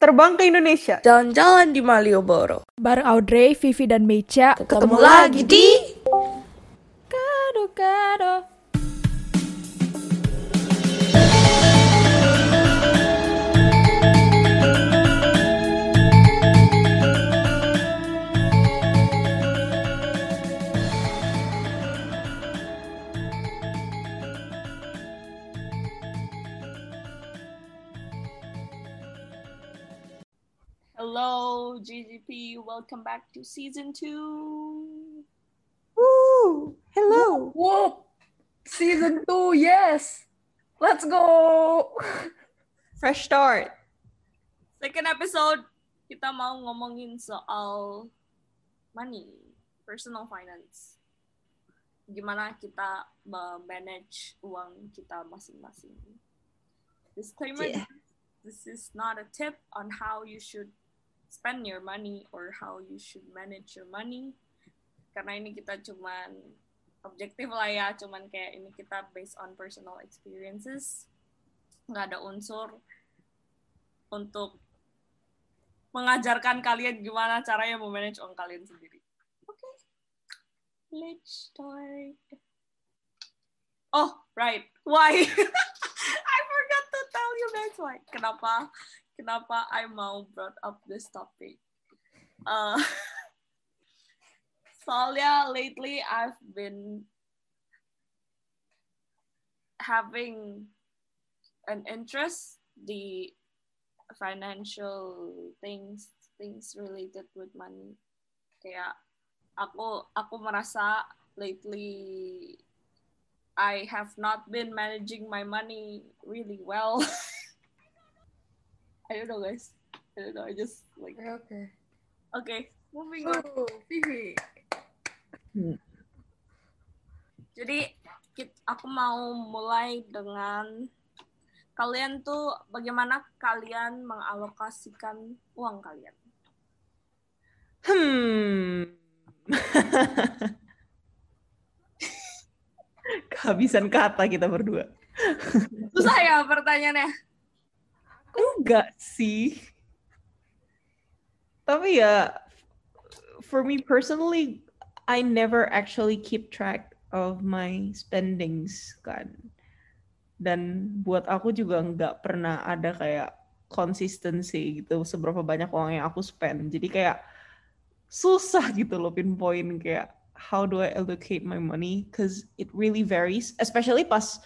Terbang ke Indonesia. Jalan-jalan di Malioboro. Bareng Audrey, Vivi, dan Mecha. Ketemu lagi di Kado-kado. Hello, GGP. Welcome back to season two. Woo! Hello. Whoop! Season 2, yes! Let's go! Fresh start. Second episode, kita mau ngomongin soal money, personal finance. Gimana kita manage uang kita masing-masing. Disclaimer, Yeah. this is not a tip on how you should spend your money or how you should manage your money. Karena ini kita cuman objektif lah ya, cuman kayak ini kita based on personal experiences. Nggak ada unsur untuk mengajarkan kalian gimana caranya memanage uang kalian sendiri. Oke, let's start. Oh, right. Why? I forgot to tell you guys why. Kenapa? Kenapa I mau brought up this topic? Uh, soalnya lately I've been having an interest the financial things things related with money kayak aku aku merasa lately I have not been managing my money really well I don't know guys I don't know I just like Oke. okay moving on Oh, Vivi. Jadi kit- aku mau mulai dengan kalian tuh bagaimana kalian mengalokasikan uang kalian? Hmm. Kehabisan kata kita berdua. Susah ya pertanyaannya. Enggak sih. Tapi ya, for me personally, I never actually keep track of my spendings kan. Dan buat aku juga nggak pernah ada kayak konsistensi gitu seberapa banyak uang yang aku spend. Jadi kayak susah gitu loh pinpoint kayak how do I allocate my money cause it really varies especially pas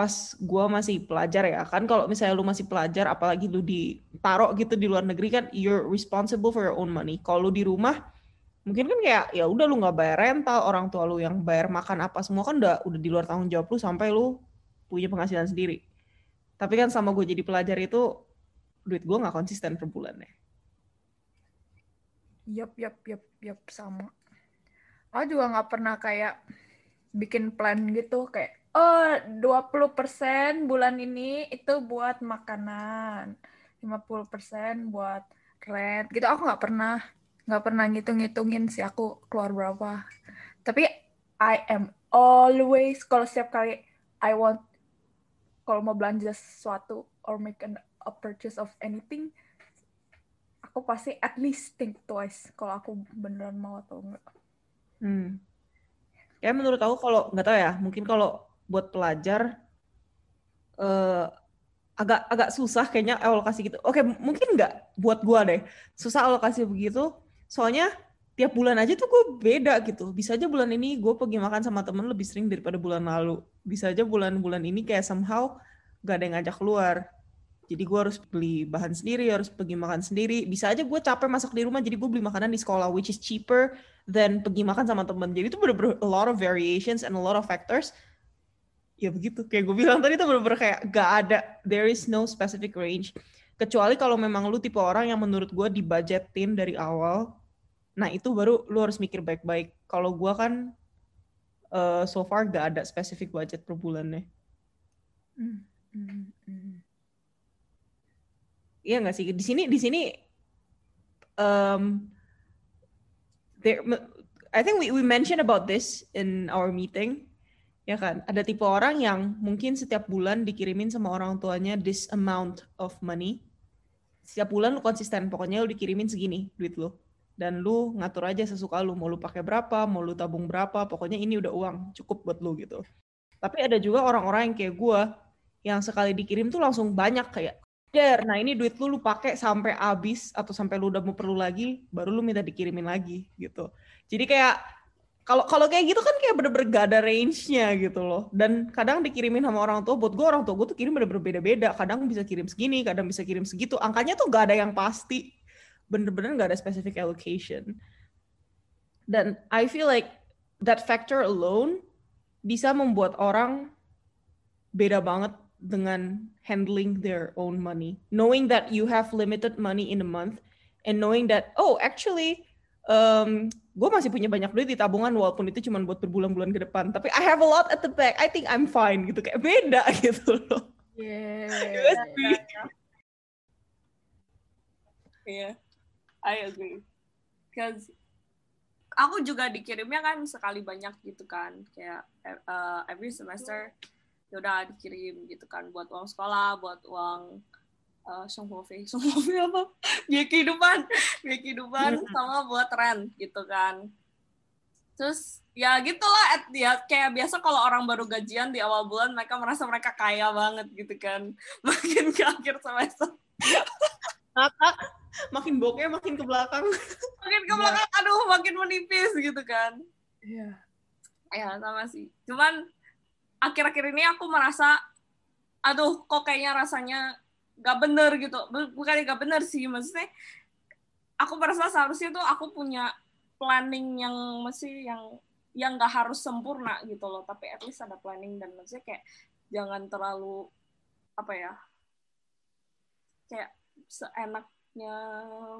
pas gua masih pelajar ya. Kan kalau misalnya lu masih pelajar apalagi lu ditaruh gitu di luar negeri kan you're responsible for your own money. Kalau lu di rumah mungkin kan kayak ya udah lu nggak bayar rental orang tua lu yang bayar makan apa semua kan udah udah di luar tanggung jawab lu sampai lu punya penghasilan sendiri. Tapi kan sama gue jadi pelajar itu duit gua nggak konsisten per bulannya. Yup, yup, yup, yup, sama. Aku juga nggak pernah kayak bikin plan gitu kayak oh 20% bulan ini itu buat makanan 50% buat rent gitu aku nggak pernah nggak pernah ngitung-ngitungin sih aku keluar berapa tapi I am always kalau setiap kali I want kalau mau belanja sesuatu or make an, a purchase of anything aku pasti at least think twice kalau aku beneran mau atau enggak. Hmm. Ya menurut aku kalau nggak tahu ya, mungkin kalau buat pelajar eh agak agak susah kayaknya alokasi gitu. Oke, mungkin nggak buat gua deh. Susah alokasi begitu. Soalnya tiap bulan aja tuh gue beda gitu. Bisa aja bulan ini gue pergi makan sama temen lebih sering daripada bulan lalu. Bisa aja bulan-bulan ini kayak somehow gak ada yang ngajak keluar. Jadi gue harus beli bahan sendiri, harus pergi makan sendiri. Bisa aja gue capek masak di rumah, jadi gue beli makanan di sekolah, which is cheaper than pergi makan sama temen. Jadi itu bener-bener a lot of variations and a lot of factors. Ya begitu, kayak gue bilang tadi itu bener-bener kayak gak ada, there is no specific range. Kecuali kalau memang lu tipe orang yang menurut gue dibudgetin dari awal, nah itu baru lu harus mikir baik-baik. Kalau gue kan eh, so far gak ada specific budget per bulannya. Hmm. Iya nggak sih? Di sini di sini um, there I think we we mentioned about this in our meeting. Ya kan? Ada tipe orang yang mungkin setiap bulan dikirimin sama orang tuanya this amount of money. setiap bulan lu konsisten pokoknya lu dikirimin segini duit lu dan lu ngatur aja sesuka lu mau lu pakai berapa mau lu tabung berapa pokoknya ini udah uang cukup buat lu gitu tapi ada juga orang-orang yang kayak gue yang sekali dikirim tuh langsung banyak kayak Der, nah ini duit lu lu pakai sampai habis atau sampai lu udah mau perlu lagi, baru lu minta dikirimin lagi gitu. Jadi kayak kalau kalau kayak gitu kan kayak bener-bener gak ada range-nya gitu loh. Dan kadang dikirimin sama orang tua, buat gue orang tua gue tuh kirim bener-bener beda-beda. Kadang bisa kirim segini, kadang bisa kirim segitu. Angkanya tuh gak ada yang pasti. Bener-bener gak ada specific allocation. Dan I feel like that factor alone bisa membuat orang beda banget dengan handling their own money. Knowing that you have limited money in a month and knowing that oh actually um, gue masih punya banyak duit di tabungan walaupun itu cuma buat berbulan-bulan ke depan. Tapi I have a lot at the back. I think I'm fine gitu kayak beda gitu loh. Yeah. USB. Yeah, I agree. Cause aku juga dikirimnya kan sekali banyak gitu kan, kayak uh, every semester ya udah dikirim gitu kan buat uang sekolah, buat uang uh, songhofe, songhofe apa? Biaya kehidupan, biaya kehidupan sama buat rent gitu kan. Terus ya gitulah at- ya kayak biasa kalau orang baru gajian di awal bulan mereka merasa mereka kaya banget gitu kan. Makin ke akhir semester makin bokeh makin ke belakang. makin ke belakang aduh makin menipis gitu kan. Iya. Ya sama sih. Cuman akhir-akhir ini aku merasa aduh kok kayaknya rasanya gak bener gitu. Bu- bukan gak bener sih maksudnya aku merasa seharusnya tuh aku punya planning yang masih yang yang gak harus sempurna gitu loh. Tapi at least ada planning dan maksudnya kayak jangan terlalu apa ya kayak seenaknya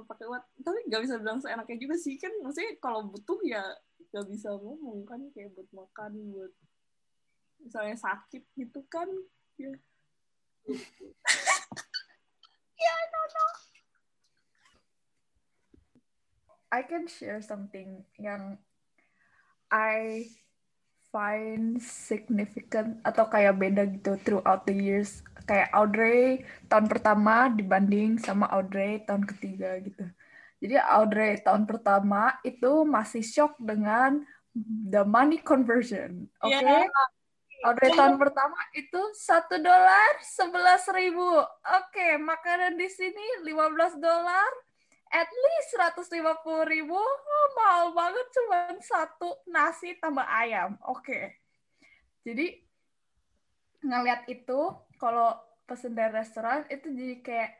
pakai uang. Tapi gak bisa bilang seenaknya juga sih kan maksudnya kalau butuh ya gak bisa ngomong kan kayak buat makan buat misalnya sakit gitu kan ya I can share something yang I find significant atau kayak beda gitu throughout the years. Kayak Audrey tahun pertama dibanding sama Audrey tahun ketiga gitu. Jadi Audrey tahun pertama itu masih shock dengan the money conversion. Oke. Iya. Audrey tahun pertama itu satu dolar sebelas ribu. Oke, makanan di sini 15 dolar, at least 150 ribu. Oh, mahal banget cuma satu nasi tambah ayam. Oke. Jadi ngeliat itu kalau pesen dari restoran itu jadi kayak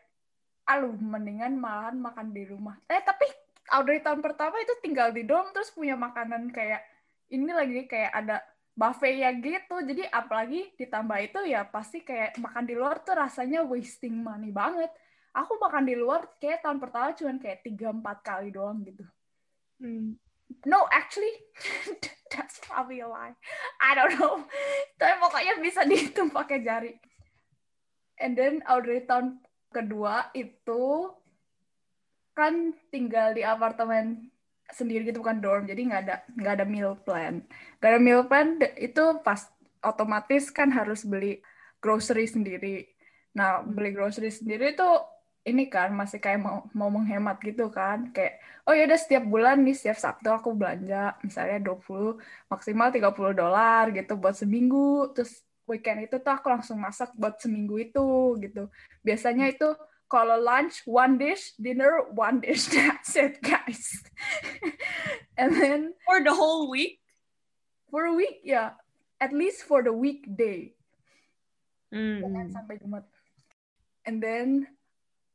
aduh mendingan malahan makan di rumah. Eh tapi Audrey tahun pertama itu tinggal di dorm terus punya makanan kayak ini lagi kayak ada buffet ya gitu. Jadi apalagi ditambah itu ya pasti kayak makan di luar tuh rasanya wasting money banget. Aku makan di luar kayak tahun pertama cuman kayak 3-4 kali doang gitu. No, actually, that's probably a lie. I don't know. Tapi pokoknya bisa dihitung pakai jari. And then Audrey tahun kedua itu kan tinggal di apartemen sendiri gitu bukan dorm. Jadi nggak ada nggak ada meal plan. Nggak ada meal plan itu pas otomatis kan harus beli grocery sendiri. Nah beli grocery sendiri itu ini kan masih kayak mau mau menghemat gitu kan. Kayak oh ya udah setiap bulan nih setiap Sabtu aku belanja misalnya 20 maksimal 30 dolar gitu buat seminggu. Terus weekend itu tuh aku langsung masak buat seminggu itu gitu. Biasanya itu kalau lunch one dish dinner one dish that's it guys and then for the whole week for a week ya at least for the weekday. Senin sampai Jumat. And then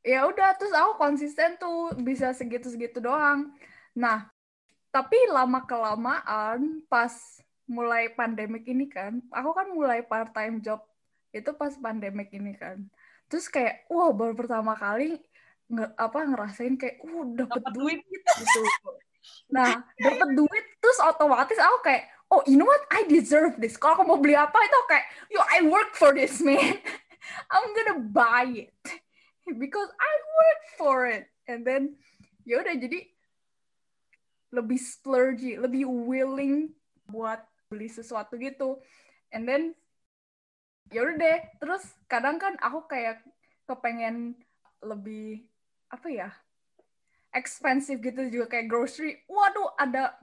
ya udah terus aku konsisten tuh bisa segitu-segitu doang. Nah, tapi lama kelamaan pas mulai pandemik ini kan, aku kan mulai part time job itu pas pandemik ini kan. Terus kayak wow baru pertama kali nge, apa ngerasain kayak uh dapet Dapet duit gitu. Nah, dapet duit terus otomatis aku kayak oh you know what I deserve this. Kalau aku mau beli apa itu kayak yo I work for this man. I'm gonna buy it because I work for it. And then ya udah jadi lebih splurgy, lebih willing buat beli sesuatu gitu. And then ya udah deh. Terus kadang kan aku kayak kepengen lebih apa ya expensive gitu juga kayak grocery. Waduh ada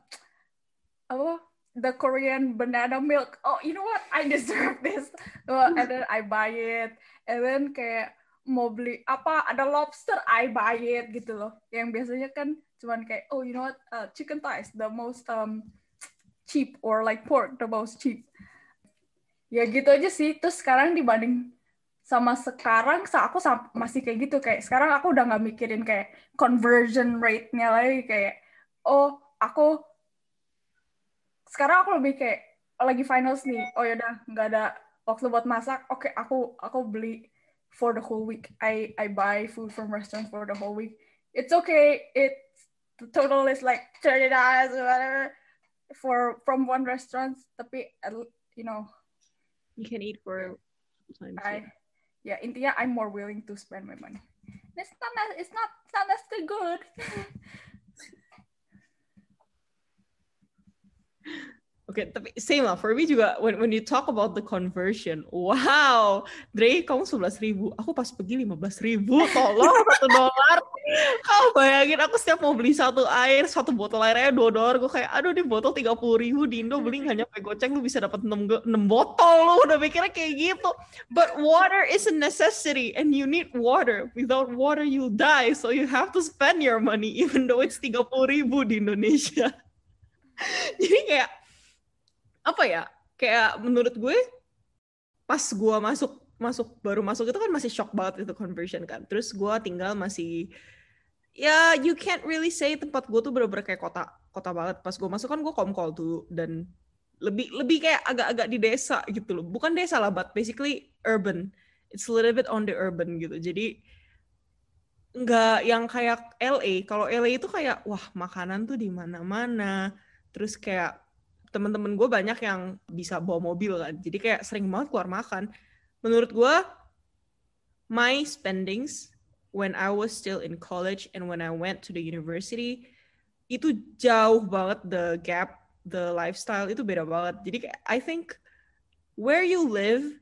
apa the Korean banana milk. Oh you know what? I deserve this. Oh, and then I buy it. And then kayak mau beli apa ada lobster I buy it gitu loh. Yang biasanya kan cuman kayak oh you know what? Uh, chicken thighs the most um, cheap or like pork the most cheap ya gitu aja sih. Terus sekarang dibanding sama sekarang aku masih kayak gitu. Kayak sekarang aku udah nggak mikirin kayak conversion rate-nya lagi. Kayak oh aku sekarang aku lebih kayak lagi finals nih. Oh yaudah nggak ada waktu buat masak. Oke okay, aku aku beli for the whole week. I I buy food from restaurant for the whole week. It's okay. It the total is like thirty dollars whatever for from one restaurant. Tapi you know you can eat for I, yeah. intinya I'm more willing to spend my money. It's not it's not it's not necessarily good Oke, okay, tapi same lah. For me juga, when, when you talk about the conversion, wow, Dre, kamu sebelas ribu, aku pas pergi lima belas ribu, tolong satu dolar. Kau bayangin, aku setiap mau beli satu air, satu botol airnya dua dolar, gue kayak, aduh di botol tiga puluh ribu di Indo beli hanya pakai goceng, lu bisa dapat enam enam botol, lu udah mikirnya kayak gitu. But water is a necessity, and you need water. Without water, you die, so you have to spend your money, even though it's tiga puluh ribu di Indonesia. Jadi kayak apa ya kayak menurut gue pas gue masuk masuk baru masuk itu kan masih shock banget itu conversion kan. Terus gue tinggal masih ya you can't really say tempat gue tuh bener-bener kayak kota kota banget. Pas gue masuk kan gue komkol tuh dan lebih lebih kayak agak-agak di desa gitu loh. Bukan desa lah but basically urban. It's a little bit on the urban gitu. Jadi nggak yang kayak LA kalau LA itu kayak wah makanan tuh di mana-mana. Terus kayak teman-teman gue banyak yang bisa bawa mobil kan. Jadi kayak sering banget keluar makan. Menurut gue my spendings when I was still in college and when I went to the university itu jauh banget the gap the lifestyle itu beda banget. Jadi kayak I think where you live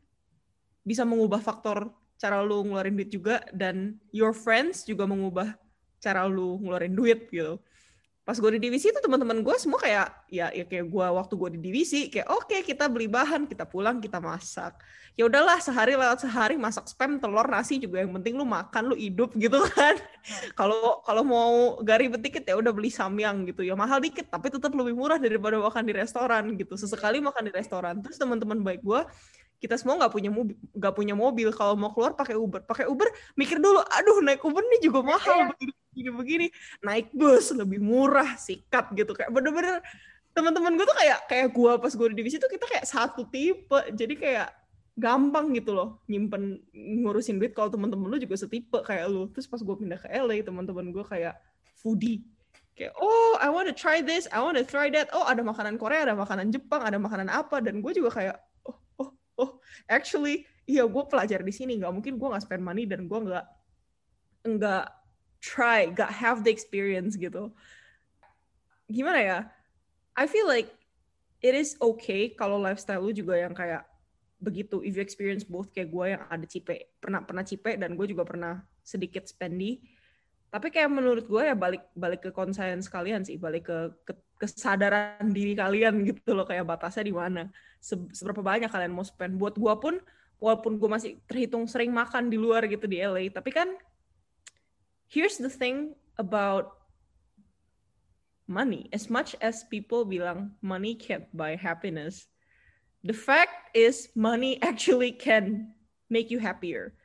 bisa mengubah faktor cara lu ngeluarin duit juga dan your friends juga mengubah cara lu ngeluarin duit gitu pas gue di divisi itu teman-teman gue semua kayak ya ya kayak gue waktu gue di divisi kayak oke okay, kita beli bahan kita pulang kita masak. Ya udahlah sehari lewat sehari masak spam telur nasi juga yang penting lu makan lu hidup gitu kan. Hmm. kalau kalau mau gari dikit ya udah beli samyang gitu. Ya mahal dikit tapi tetap lebih murah daripada makan di restoran gitu. Sesekali makan di restoran. Terus teman-teman baik gue kita semua nggak punya mobil nggak punya mobil. Kalau mau keluar pakai Uber. Pakai Uber mikir dulu aduh naik Uber nih juga mahal iya. begini-begini naik bus lebih murah sikat gitu. Kayak bener-bener teman-teman gue tuh kayak kayak gue pas gue di divisi tuh kita kayak satu tipe. Jadi kayak gampang gitu loh nyimpen ngurusin duit. Kalau teman-teman lu juga setipe kayak lu. Terus pas gue pindah ke LA teman-teman gue kayak foodie. Kayak oh I want to try this I want to try that. Oh ada makanan Korea ada makanan Jepang ada makanan apa. Dan gue juga kayak oh actually iya gue pelajar di sini nggak mungkin gue nggak spend money dan gue nggak nggak try, gak have the experience gitu. Gimana ya? I feel like it is okay kalau lifestyle lu juga yang kayak begitu. If you experience both kayak gue yang ada cipe, pernah pernah cipe dan gue juga pernah sedikit spendy. Tapi kayak menurut gue ya balik balik ke conscience kalian sih, balik ke, ke kesadaran diri kalian gitu loh kayak batasnya di mana. Se seberapa banyak kalian mau spend. Buat gue pun walaupun gue masih terhitung sering makan di luar gitu di LA, tapi kan here's the thing about money. As much as people bilang money can't buy happiness, the fact is money actually can make you happier.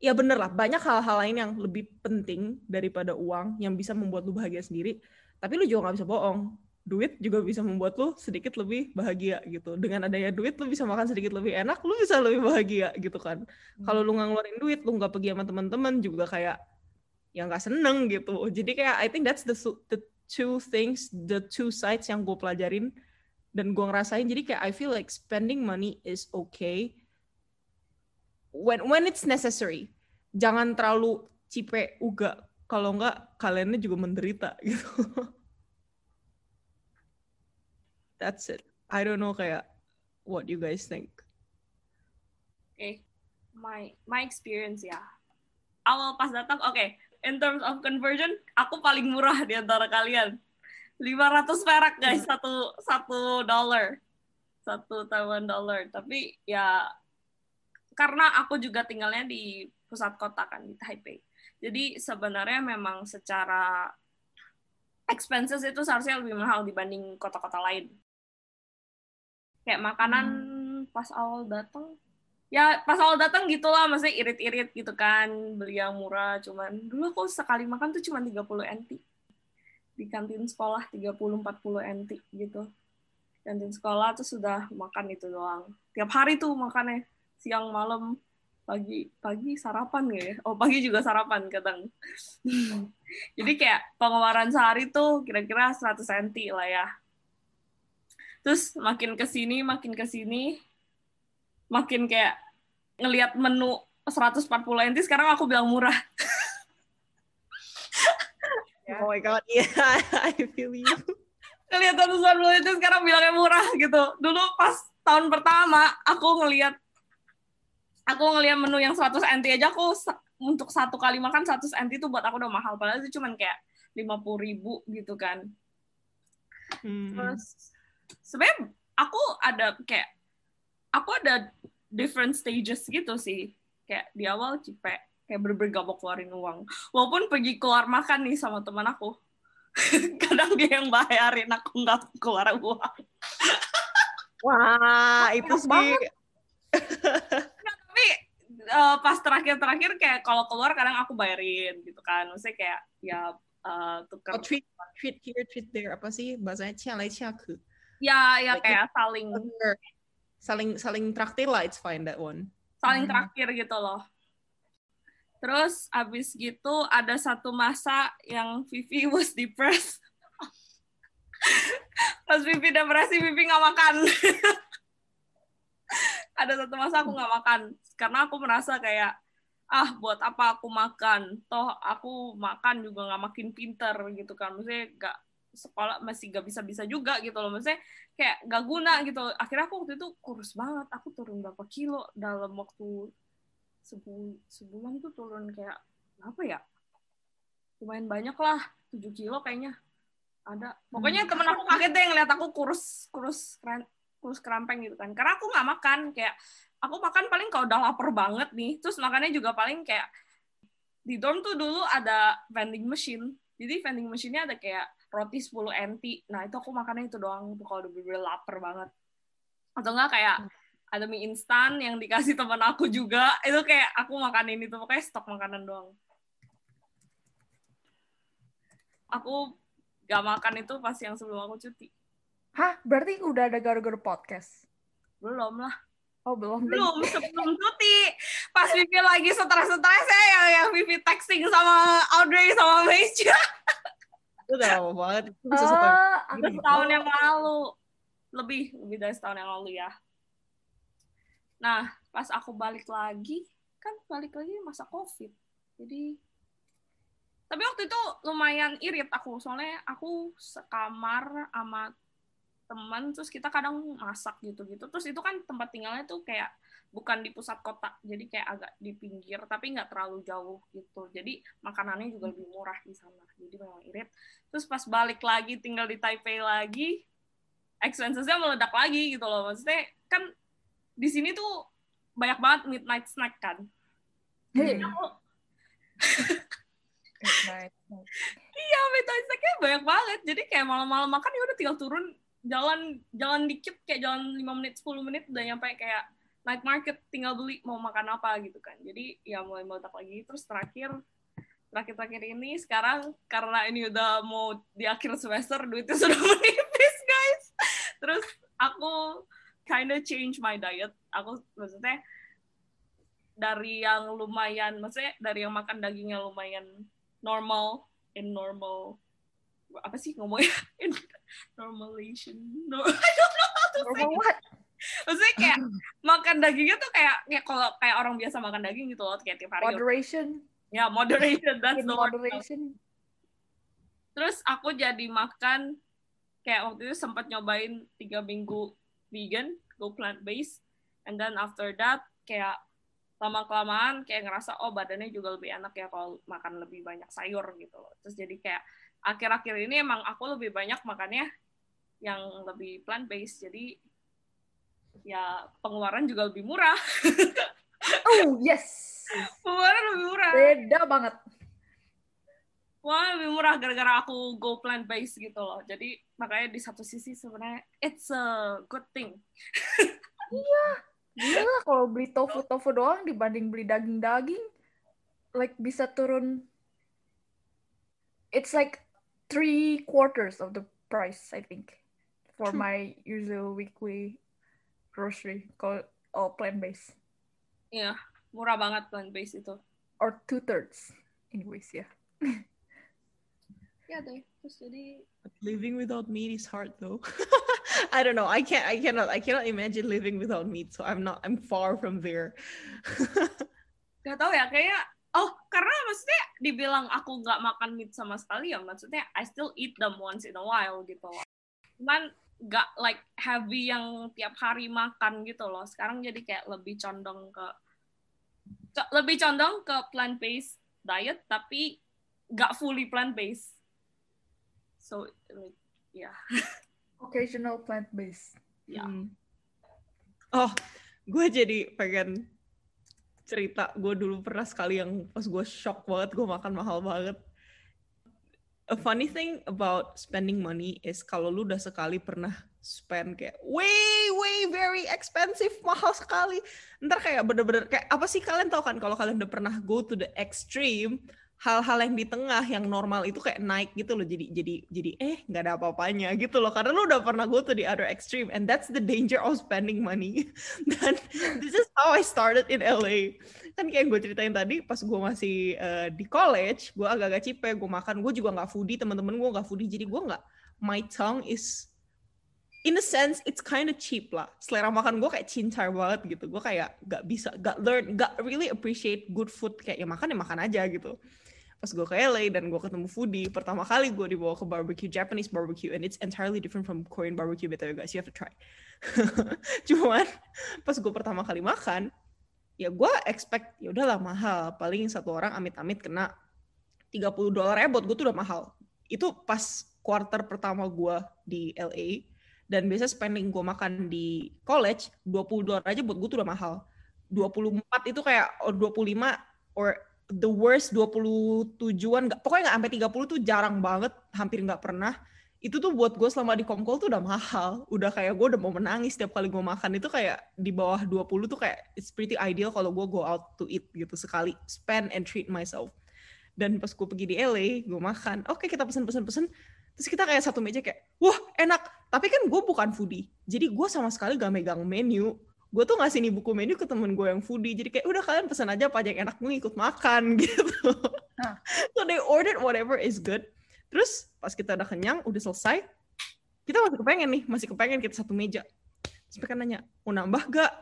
Ya bener lah, banyak hal-hal lain yang lebih penting daripada uang yang bisa membuat lu bahagia sendiri. Tapi lu juga gak bisa bohong. Duit juga bisa membuat lu sedikit lebih bahagia gitu. Dengan adanya duit, lu bisa makan sedikit lebih enak, lu bisa lebih bahagia gitu kan. Hmm. Kalau lu nggak ngeluarin duit, lu nggak pergi sama teman-teman juga kayak yang nggak seneng gitu jadi kayak I think that's the the two things the two sides yang gue pelajarin dan gue ngerasain jadi kayak I feel like spending money is okay when when it's necessary jangan terlalu cipe uga kalau nggak kaliannya juga menderita gitu that's it. I don't know kayak what you guys think. Okay. My my experience ya. Awal pas datang oke. Okay, in terms of conversion aku paling murah di antara kalian. 500 perak guys. Satu satu dollar. Satu Taiwan dollar. Tapi ya karena aku juga tinggalnya di pusat kota kan di Taipei. Jadi sebenarnya memang secara expenses itu seharusnya lebih mahal dibanding kota-kota lain kayak makanan pas awal datang ya pas awal datang gitulah maksudnya irit-irit gitu kan. Beli yang murah cuman dulu aku sekali makan tuh cuma 30 NT. Di kantin sekolah 30 40 NT gitu. Kantin sekolah tuh sudah makan itu doang. Tiap hari tuh makannya. Siang malam pagi pagi sarapan ya. Oh pagi juga sarapan kadang. Jadi kayak pengeluaran sehari tuh kira-kira 100 NT lah ya terus makin ke sini makin ke sini makin kayak ngelihat menu 140 NT sekarang aku bilang murah Oh my god, yeah, I feel you. ngelihat 140 NT sekarang bilangnya murah gitu dulu pas tahun pertama aku ngelihat aku ngelihat menu yang 100 NT aja aku untuk satu kali makan 100 NT itu buat aku udah mahal padahal itu cuman kayak 50 ribu gitu kan Hmm. Terus sebenarnya aku ada kayak aku ada different stages gitu sih. Kayak di awal cipek, kayak bener-bener gak mau keluarin uang. Walaupun pergi keluar makan nih sama teman aku. Kadang dia yang bayarin, aku nggak keluar uang. Wah, itu sih. banget. Tapi eh, pas terakhir-terakhir kayak kalau keluar kadang aku bayarin gitu kan. Maksudnya kayak ya eh, tukar. Oh, treat, treat here, treat there. Apa sih bahasanya? Cia lai cia ke. Ya, ya Like kayak saling Saling saling traktir lah, it's fine that one. saling Hmm. terakhir gitu loh. Terus abis gitu ada satu masa yang Vivi was depressed. Pas Vivi depresi, Vivi nggak makan. ada satu masa aku nggak makan karena aku merasa kayak ah buat apa aku makan toh aku makan juga nggak makin pinter gitu kan maksudnya nggak sekolah masih gak bisa bisa juga gitu loh. Maksudnya kayak gak guna gitu. Akhirnya aku waktu itu kurus banget. Aku turun berapa kilo dalam waktu sebu sebulan tuh turun kayak apa ya? Lumayan banyak lah. 7 kilo kayaknya ada. Pokoknya temen aku kaget deh ngeliat aku kurus kurus keren kurus kerampeng gitu kan. Karena aku nggak makan kayak aku makan paling kalau udah lapar banget nih terus makannya juga paling kayak di dorm tuh dulu ada vending machine. Jadi vending machine-nya ada kayak roti 10 NT nah itu aku makannya itu doang. Tuh kalau udah bener lapar banget. Atau enggak kayak ada mie instan yang dikasih teman aku juga. Itu kayak aku makanin itu. Pokoknya stok makanan doang. Aku gak makan itu pas yang sebelum aku cuti. Hah, berarti udah ada gara-gara podcast? belum lah. Oh, belum. belum sebelum cuti. Pas Vivi lagi stres-stresnya yang yang Vivi texting sama Audrey sama Meisha Itu udah lama banget. Bisa udah aku- setahun yang lalu. Lebih lebih dari setahun yang lalu ya. Nah pas aku balik lagi kan balik lagi masa covid. Jadi tapi waktu itu lumayan irit aku. Soalnya aku sekamar sama teman terus kita kadang masak gitu-gitu. Terus itu kan tempat tinggalnya tuh kayak bukan di pusat kota jadi kayak agak di pinggir tapi nggak terlalu jauh gitu. Jadi makanannya juga lebih murah di sana jadi memang irit. Terus pas balik lagi tinggal di Taipei lagi expenses-nya meledak lagi gitu loh. Maksudnya kan di sini tuh banyak banget midnight snack kan. Hey, aku midnight. iya midnight snacknya banyak banget. Jadi kayak malam-malam makan ya udah tinggal turun jalan jalan dikit kayak jalan 5 menit 10 menit udah nyampe kayak night market tinggal beli mau makan apa gitu kan. Jadi ya mulai meledak lagi. Terus terakhir terakhir-terakhir ini sekarang karena ini udah mau di akhir semester duitnya sudah menipis guys. Terus aku kinda change my diet. Aku maksudnya dari yang lumayan maksudnya dari yang makan dagingnya lumayan normal in normal apa sih ngomongnya? In normalization. No, I don't know how to say Normal what? Maksudnya kayak makan dagingnya tuh kayak kayak kalau kayak orang biasa makan daging gitu loh kayak tiap hari. Moderation. ya moderation that's In the word. moderation. terus aku jadi makan kayak waktu itu sempat nyobain tiga minggu vegan go plant based and then after that kayak lama kelamaan kayak ngerasa oh badannya juga lebih enak ya kalau makan lebih banyak sayur gitu loh. Terus jadi kayak akhir-akhir ini emang aku lebih banyak makannya yang lebih plant based jadi ya pengeluaran juga lebih murah Oh, yes. pengeluaran lebih murah Beda banget. Wah, lebih murah gara-gara aku go plant based gitu loh. Jadi makanya di satu sisi sebenarnya it's a good thing. Gila kalau beli tofu-tofu doang dibanding beli daging-daging like bisa turun it's like three quarters of the price I think for my usual weekly grocery kalau all plant based Iya, murah banget plant based itu. or two thirds anyways ya Ya deh, terus jadi Living without meat is hard though. I don't know. I can't. I cannot. I cannot imagine living without meat. So I'm not. I'm far from there. gak tau ya kayak oh karena maksudnya dibilang aku nggak makan meat sama sekali ya maksudnya I still eat them once in a while gitu loh. Cuman nggak like heavy yang tiap hari makan gitu loh. Sekarang jadi kayak lebih condong ke co- lebih condong ke plant based diet tapi nggak fully plant based. So like, ya occasional plant based ya. Hmm. Oh, gue jadi pengen cerita. Gue dulu pernah sekali yang pas gue shock banget. Gue makan mahal banget. A funny thing about spending money is kalau lu udah sekali pernah spend kayak way way very expensive mahal sekali. Ntar kayak bener-bener kayak apa sih kalian tau kan kalau kalian udah pernah go to the extreme hal-hal yang di tengah yang normal itu kayak naik gitu loh jadi jadi jadi eh nggak ada apa-apanya gitu loh. Karena lu udah pernah go to the other extreme and that's the danger of spending money. Dan this is how I started in LA kan kayak gue ceritain tadi pas gue masih eh, di college gue agak-agak cipe gue makan gue juga nggak foodie teman-teman gue nggak foodie jadi gue nggak my tongue is in a sense it's kind of cheap lah. Selera makan gue kayak cincar banget gitu. Gue kayak gak bisa gak learn gak really appreciate good food. Kayak ya makan ya makan aja gitu pas gue ke LA dan gue ketemu foodie pertama kali gue dibawa ke barbecue Japanese barbecue and it's entirely different from Korean barbecue btw guys. You have to try. Cuman pas gue pertama kali makan ya gue expect ya udahlah mahal. Paling satu orang amit-amit kena 30 dolar ya buat gue tuh udah mahal. Itu pas quarter pertama gue di LA dan biasa spending gue makan di college 20 dolar aja buat gue tuh udah mahal. 24 itu kayak or 25 or the worst 27-an nggak pokoknya nggak sampai 30 tuh jarang banget hampir nggak pernah. Itu tuh buat gue selama di Komkol tuh udah mahal. Udah kayak gue udah mau menangis setiap kali gue makan. Itu kayak di bawah 20 tuh kayak it's pretty ideal kalau gue go out to eat gitu sekali spend and treat myself. Dan pas gue pergi di LA gue makan oke kita pesen pesen pesen terus kita kayak satu meja kayak wah enak. Tapi kan gue bukan foodie. Jadi gue sama sekali gak megang menu gue tuh ngasih nih buku menu ke temen gue yang foodie. Jadi kayak udah kalian pesan aja apa aja yang enak gue ikut makan gitu. Hah. so they ordered whatever is good. Terus pas kita udah kenyang udah selesai kita masih kepengen nih masih kepengen kita satu meja. Terus mereka nanya mau nambah gak?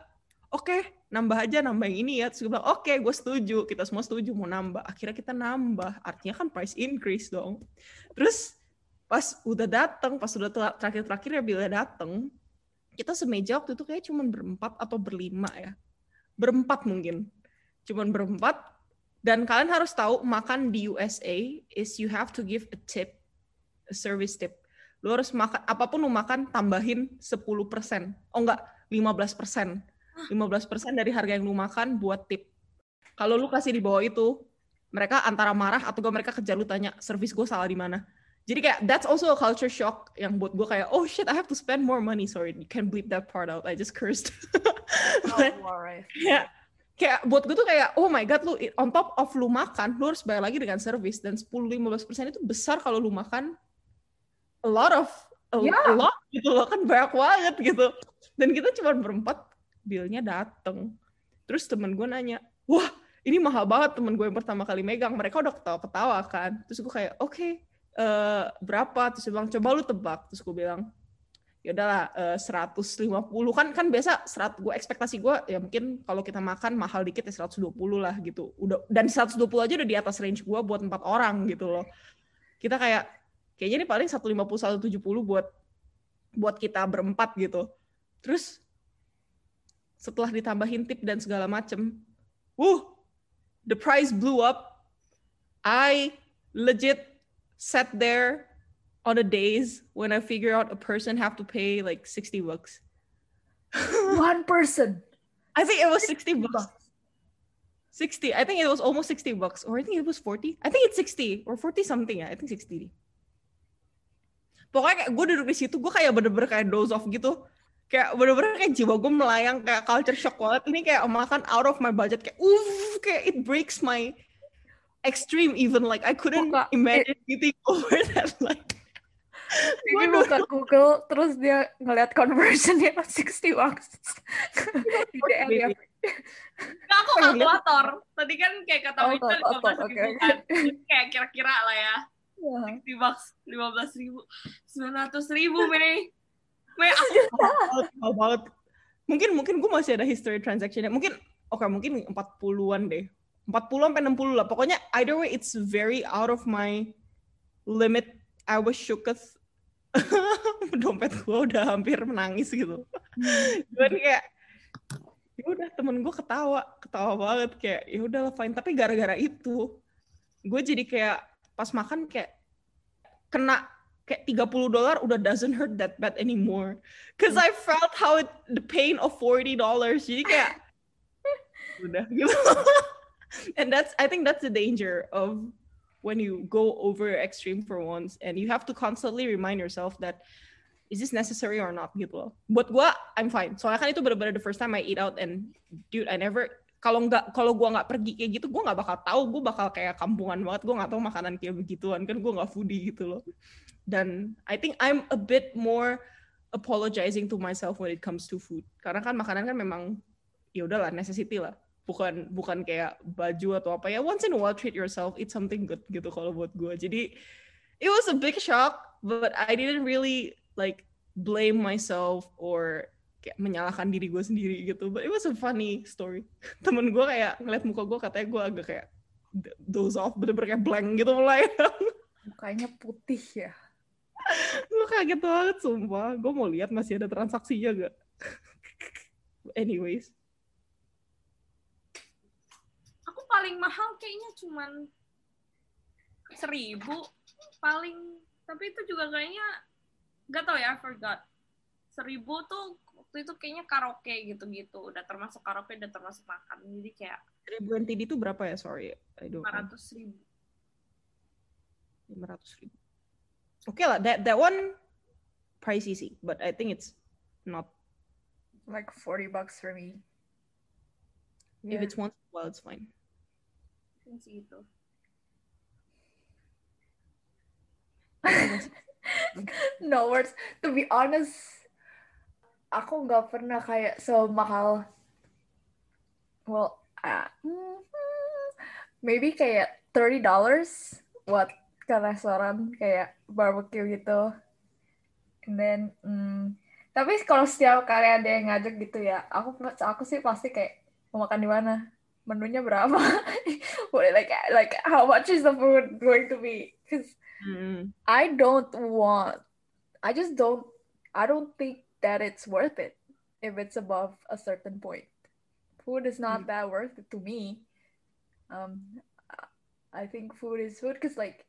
Oke nambah aja nambah yang ini ya. Terus gue bilang oke gue setuju. Kita semua setuju mau nambah. Akhirnya kita nambah. Artinya kan price increase dong. Terus pas udah datang pas udah tel- terakhir-terakhir ya bila datang kita semeja waktu itu kayak cuman berempat atau berlima ya. Berempat mungkin. Cuman berempat. Dan kalian harus tahu makan di USA is you have to give a tip a service tip. Lu harus makan apa pun lu makan tambahin 10% oh enggak 15% 15% dari harga yang lu makan buat tip. Kalau lu kasih di bawah itu mereka antara marah atau gak mereka kejar lu tanya service gue salah di mana jadi kayak that's also a culture shock yang buat gue kayak oh shit I have to spend more money. Sorry you can bleep that part out. I just cursed. But- alright. kayak kayak buat gue tuh kayak oh my god lu on top of lu makan lu harus bayar lagi dengan service. Dan 10-15% itu besar kalau lu makan a lot of a, Ya. a lot gitu loh. Kan banyak banget gitu. Dan kita cuma berempat bilnya dateng. Terus temen gue nanya wah ini mahal banget temen gue yang pertama kali megang. Mereka udah ketawa-ketawa kan. Terus gue kayak oke eh, berapa? Terus dia bilang coba lu tebak. Terus gue bilang ya udahlah eh, 150 kan kan biasa serat gue ekspektasi gue ya mungkin kalau kita makan mahal dikit ya 120 lah gitu. Udah dan 120 aja udah di atas range gue buat empat orang gitu loh. Kita kayak kayaknya ini paling 150 170 buat buat kita berempat gitu. Terus setelah ditambahin tip dan segala macem woo, the price blew up. I legit sat there on the days when I figure out a person have to pay like 60 bucks. One person. I think it was 60 bucks. 60. I think it was almost 60 bucks. Or I think it was 40. I think it's 60 or 40 something ya. I think 60. Pokoknya kayak gue duduk di situ, gue kayak bener-bener kayak doze off gitu. Kayak bener-bener kayak jiwa gue melayang kayak culture shock banget. Ini kayak makan out of my budget. Kayak, uff, kayak it breaks my extreme even. Like I couldn't Buka- imagine eating over that. Like, Ini buka Google, terus dia ngeliat conversionnya 60 bucks. Di DM ya. Nggak, aku kalkulator. Tadi kan kayak kata Oh, Wita kalkulator, 15 oke, ribu oke. kan. Kayak kira-kira lah ya. Iya. 60 bucks, 15 ribu. 900 ribu, Mei. Mei, aku banget, mahal banget. Mungkin mungkin gue masih ada history transactionnya. Mungkin oke mungkin 40-an deh. 40 sampai 60 lah. Pokoknya either way it's very out of my limit. I was shooketh. Dompet gue udah hampir menangis gitu. Cuman kayak ya udah temen gue ketawa, ketawa banget kayak ya udah fine. Tapi gara-gara itu gue jadi kayak pas makan kayak kena kayak 30 dolar udah doesn't hurt that bad anymore. Cause I felt how it, the pain of 40 dollars. Jadi kayak udah gitu. and that's I think that's the danger of when you go over extreme for once and you have to constantly remind yourself that is this necessary or not gitu loh. Buat gua I'm fine. Soalnya kan itu benar-benar the first time I eat out and dude I never kalau nggak kalau gua nggak pergi kayak gitu gua nggak bakal tahu. Gua bakal kayak kampungan banget. Gua nggak tahu makanan kayak begituan kan. Gua nggak foodie gitu loh. Dan I think I'm a bit more apologizing to myself when it comes to food. Karena kan makanan kan memang ya udahlah necessity lah bukan bukan kayak baju atau apa ya once in a while treat yourself eat something good gitu kalau buat gue jadi it was a big shock but I didn't really like blame myself or kayak menyalahkan diri gue sendiri gitu. But it was a funny story. Temen gue kayak ngeliat muka gue katanya gue agak kayak doze off bener-bener kayak blank gitu mulai. Mukanya putih ya. gue kaget banget sumpah. Gue mau lihat masih ada transaksinya gak anyways aku paling mahal kayaknya cuman seribu paling tapi itu juga kayaknya nggak tau ya I forgot seribu tuh waktu itu kayaknya karaoke gitu-gitu udah termasuk karaoke udah termasuk makan jadi kayak ribuan TD itu berapa ya sorry know. 500 ribu 500 ribu oke lah that that one pricey sih but I think it's not Like 40 bucks for me. if Yeah. it's once in a while it's fine Mungkin segitu no words. To be honest, aku nggak pernah kayak semahal. Well, uh, maybe kayak thirty dollars buat ke restoran kayak barbecue gitu. And then, mm, tapi kalau setiap kali ada yang ngajak gitu ya, aku aku sih pasti kayak mau makan di mana, menunya berapa, like like how much is the food going to be? 'Cause Mm. I don't want. I just don't. I don't think that it's worth it if it's above a certain point. Food is not that worth it to me. Um, I think food is food because like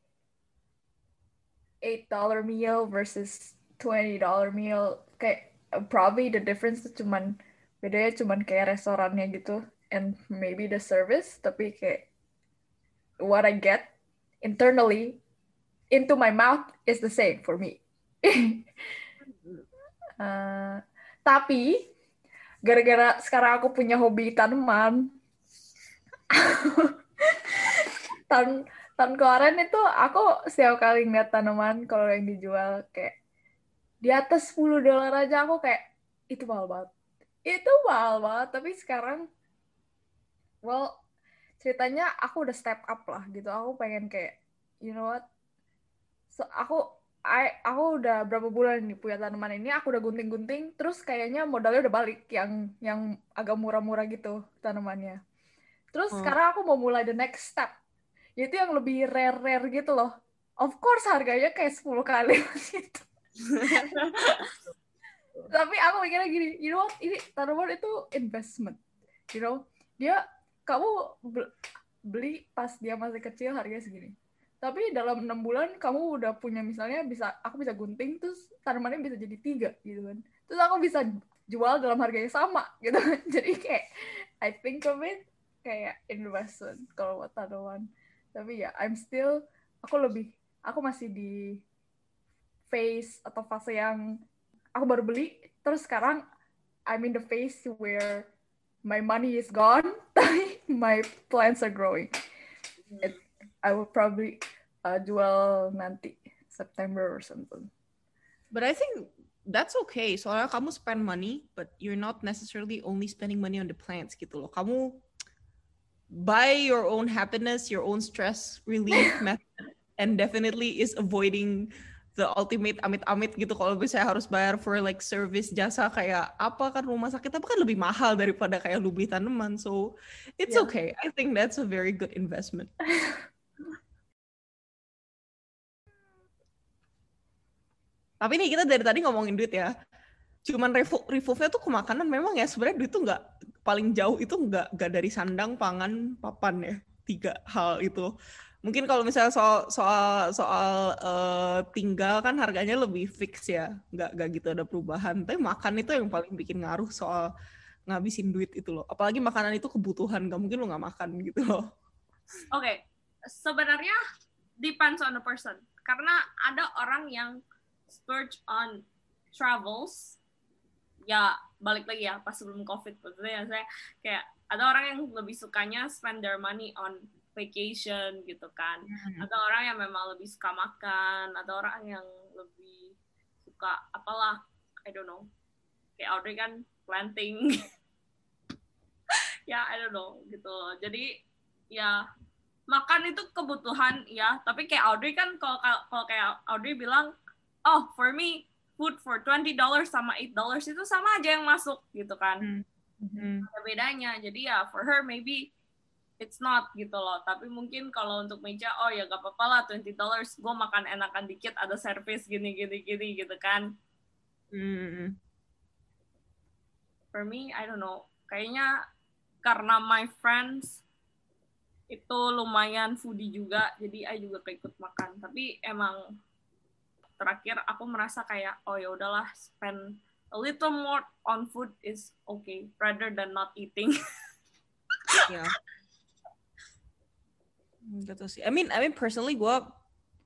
eight dollar meal versus twenty dollar meal. Kayak probably the difference tuh cuman bedanya cuman kayak restorannya gitu and maybe the service. Tapi kayak what I get internally into my mouth is the same for me. Uh, tapi gara-gara sekarang aku punya hobi tanaman, tahun tahun kemarin itu aku setiap kali ngeliat tanaman kalau yang dijual kayak di atas 10 dolar aja aku kayak itu mahal banget. Itu mahal banget, tapi sekarang well ceritanya aku udah step up lah gitu. Aku pengen kayak you know what? So, aku I, aku udah berapa bulan nih punya tanaman ini, aku udah gunting-gunting, terus kayaknya modalnya udah balik yang yang agak murah-murah gitu tanamannya. Terus Hmm. sekarang aku mau mulai the next step, yaitu yang lebih rare-rare gitu loh. Of course harganya kayak 10 kali gitu. Tapi aku mikirnya gini, you know what, ini tanaman itu investment, you know, dia kamu be- beli pas dia masih kecil harganya segini. Tapi dalam enam bulan kamu udah punya misalnya bisa aku bisa gunting terus tanamannya bisa jadi tiga gitu kan. Terus aku bisa jual dalam harga yang sama gitu. Kan jadi kayak I think of it kayak investment kalau buat tanaman. Tapi ya I'm still aku lebih aku masih di phase atau fase yang aku baru beli terus sekarang I'm in the phase where my money is gone. Tapi my plants are growing It, I will probably uh, jual nanti September or something But I think that's okay. So Soalnya kamu spend money, but you're not necessarily only spending money on the plants gitu loh. Kamu buy your own happiness, your own stress relief method, and definitely is avoiding the ultimate amit-amit gitu kalau misalnya harus bayar for like service jasa kayak apa kan rumah sakit apa kan lebih mahal daripada kayak lu beli tanaman so it's Yeah. okay I think that's a very good investment Tapi nih kita dari tadi ngomongin duit ya. Cuman revo- revolve-nya tuh ke makanan memang ya sebenarnya duit tuh nggak paling jauh itu nggak nggak dari sandang, pangan, papan ya. Tiga hal itu. Mungkin kalau misalnya soal soal soal eh, tinggal kan harganya lebih fix ya, nggak nggak gitu ada perubahan. Tapi makan itu yang paling bikin ngaruh soal ngabisin duit itu loh. Apalagi makanan itu kebutuhan, nggak mungkin lo nggak makan gitu loh. Oke, sebenarnya depends on the person. Karena ada orang yang splurge on travels, ya balik lagi ya pas sebelum covid maksudnya saya kayak ada orang yang lebih sukanya spend their money on vacation gitu kan. Ada orang yang memang lebih suka makan, ada orang yang lebih suka apalah, I don't know. Kayak Audrey kan planting. ya, I don't know gitu. loh. Jadi ya makan itu kebutuhan ya tapi kayak Audrey kan kalau kalau kayak Audrey bilang oh for me food for 20 dollars sama 8 dollars itu sama aja yang masuk gitu kan Hmm. ada bedanya jadi ya for her maybe it's not gitu loh. Tapi mungkin kalau untuk meja oh ya gak apa-apa lah 20 dollars gue makan enakan dikit ada service gini gini gini gitu kan. Hmm. for me I don't know. Kayaknya karena my friends itu lumayan foodie juga jadi I juga keikut makan. Tapi emang terakhir aku merasa kayak oh ya udahlah spend a little more on food is okay rather than not eating ya gitu sih. I mean I mean personally gue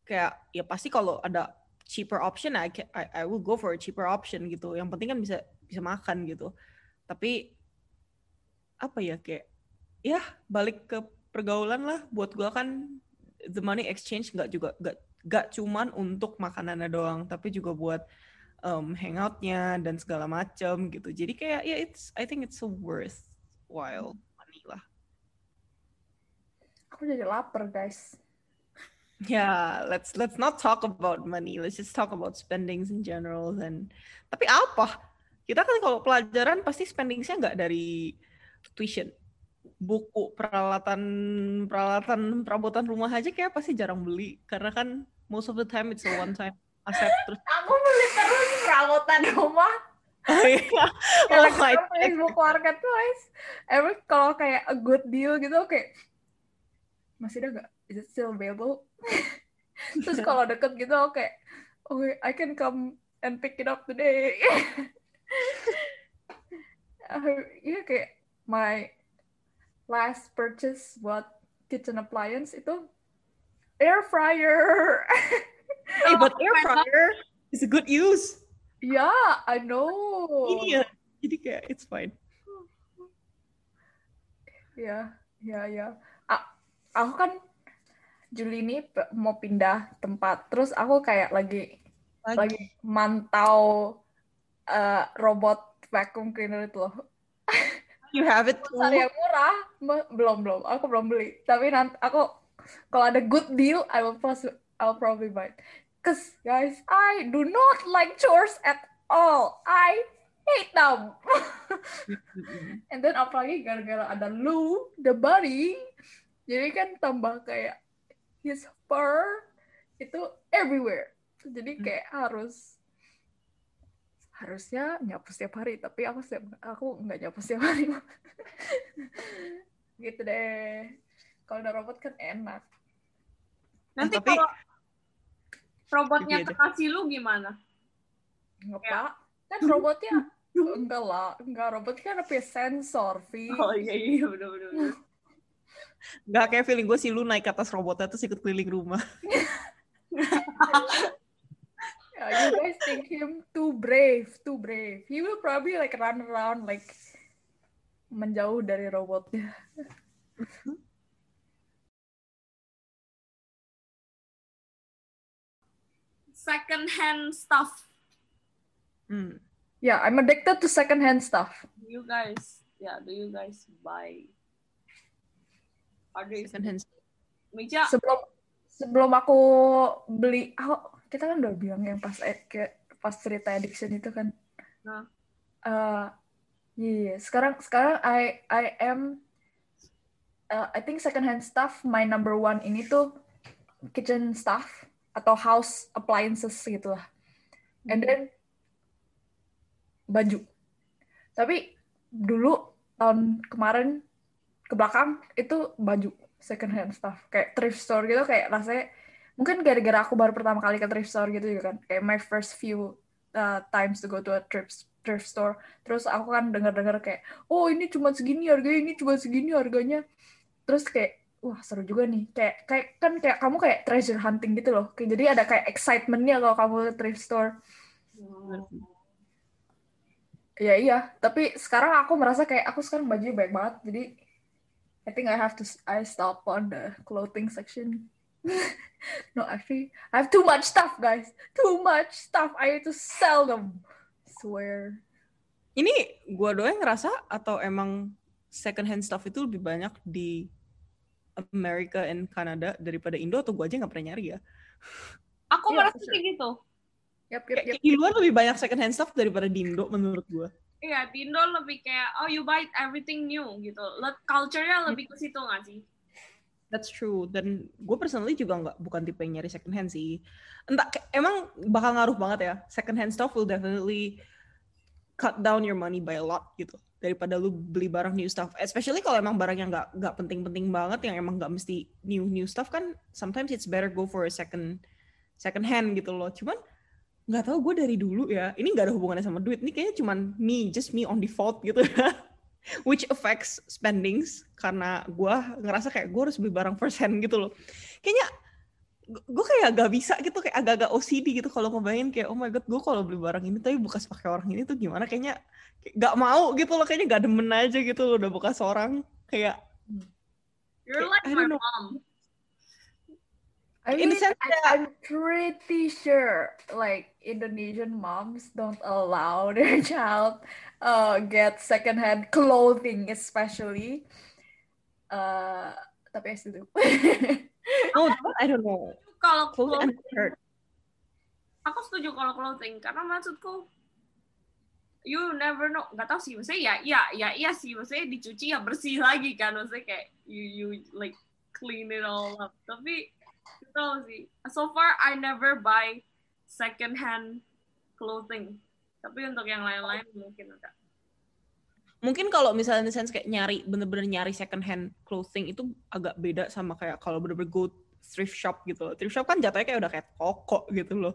kayak ya pasti kalau ada cheaper option I, I I will go for a cheaper option gitu. Yang penting kan bisa bisa makan gitu. Tapi apa ya kayak ya balik ke pergaulan lah. Buat gue kan the money exchange nggak juga nggak nggak cuman untuk makanannya doang tapi juga buat um, hangoutnya dan segala macam gitu. Jadi kayak ya it's I think it's worthwhile money lah aku jadi lapar guys Yeah, let's let's not talk about money. Let's just talk about spendings in general. Dan tapi apa? Kita kan kalau pelajaran pasti spendingsnya nggak dari tuition, buku, peralatan, peralatan perabotan rumah aja kayak pasti jarang beli karena kan most of the time it's a one time asset terus. aku beli terus perabotan rumah Oh iya. Oh my kita Facebook Marketplace every kalau kayak a good deal gitu kayak masih ada nggak is it still available terus kalau deket gitu oke oke I can come and pick it up today Uh, Iya kayak my last purchase buat kitchen appliance itu air fryer Hey, but air fryer is a good use. ya I know Iya. Jadi kayak it's fine. Ya, ya, ya. A- aku kan Juli ini mau pindah tempat. Terus aku kayak lagi lagi mantau eh, robot vacuum cleaner itu loh. You have it too. Yang murah, belum belum. Aku belum beli. Tapi nanti aku kalau ada good deal, I will plus, I'll probably buy. it. Cause guys, I do not like chores at all. I hate them. And then apalagi gara-gara ada Lou, the bunny, jadi kan tambah kayak his fur itu everywhere. Jadi Hmm. kayak harus harusnya nyapu setiap hari, tapi aku setiap aku nggak nyapu setiap hari. gitu deh. Kalau ada robot kan enak. Nanti tapi- kalau robotnya Iya deh. kekasih lu gimana? Ngapa? Kan robotnya enggak lah, enggak robot kan ada sensor, Vi. Oh iya iya bener bener. Nggak kayak feeling gue sih lu naik ke atas robotnya terus ikut keliling rumah. Yeah, you guys think him too brave, too brave. He will probably like run around like menjauh dari robotnya. Second hand stuff. Hmm. Yeah, I'm addicted to secondhand stuff. Do you guys, yeah, do you guys buy? Second hand. Sebelum sebelum aku beli, oh, kita kan udah bilang yang pas kayak pas cerita addiction itu kan. Nah. Eh, iya, sekarang sekarang I I am uh, I think secondhand stuff my number one ini tuh kitchen stuff atau house appliances gitu lah. And then baju. Tapi dulu tahun kemarin ke belakang itu baju second hand stuff. Kayak thrift store gitu kayak rasanya mungkin gara-gara aku baru pertama kali ke thrift store gitu juga kan. Kayak my first few uh, times to go to a thrift thrift store. Terus aku kan dengar-dengar kayak oh ini cuma segini harganya ini cuma segini harganya. Terus kayak wah seru juga nih. Kayak kayak kan kayak kamu kayak treasure hunting gitu loh. Kayak- jadi ada kayak excitementnya kalau kamu ke thrift store. Ya iya, tapi sekarang aku merasa kayak aku sekarang bajunya baik banget, jadi I think I have to I stop on the clothing section. no, actually, I have too much stuff, guys. Too much stuff. I need to sell them. Swear. Ini gua doang yang ngerasa atau emang second hand stuff itu lebih banyak di Amerika and Kanada daripada Indo atau gua aja nggak pernah nyari ya. Aku Iya, merasa sure. kayak gitu. Yap, yap, Kayak yap. di luar lebih banyak second hand stuff daripada di Indo menurut gua. Iya, di Indo lebih kayak, oh you buy everything new gitu. Culture-nya lebih ke situ nggak sih? That's true. Dan gue personally juga nggak bukan tipe yang nyari second hand sih. Entah emang bakal ngaruh banget ya. Second hand stuff will definitely cut down your money by a lot gitu daripada lu beli barang new stuff. Especially kalau emang barang yang nggak nggak penting-penting banget yang emang nggak mesti new new stuff kan. Sometimes it's better go for a second second hand gitu loh. Cuman nggak tahu gue dari dulu ya. Ini nggak ada hubungannya sama duit. Ini kayaknya cuman me, just me on default gitu which affects spendings karena gue ngerasa kayak gue harus beli barang first hand gitu loh kayaknya gue kayak gak bisa gitu kayak agak-agak OCD gitu kalau ngebayangin kayak oh my god gue kalau beli barang ini tapi bekas pakai orang ini tuh gimana kayaknya kayak gak mau gitu loh kayaknya gak demen aja gitu loh udah bekas orang kayak You're Kayak, like I my know. mom. I In mean, the sense that- I'm pretty sure like Indonesian moms don't allow their child uh, get secondhand clothing, especially. Uh, tapi I do. oh I don't know. Kalau clothing aku setuju kalau clothing karena maksudku you never know. Nggak tahu sih maksudnya ya iya ya iya sih. Maksudnya dicuci ya bersih lagi kan. Maksudnya kayak you you like clean it all up. Tapi tahu sih. So far I never buy second hand clothing tapi untuk yang lain-lain mungkin enggak mungkin kalau misalnya in the sense kayak nyari bener-bener nyari second hand clothing itu agak beda sama kayak kalau bener-bener go thrift shop gitu loh. Thrift shop kan jatuhnya kayak udah kayak toko gitu loh.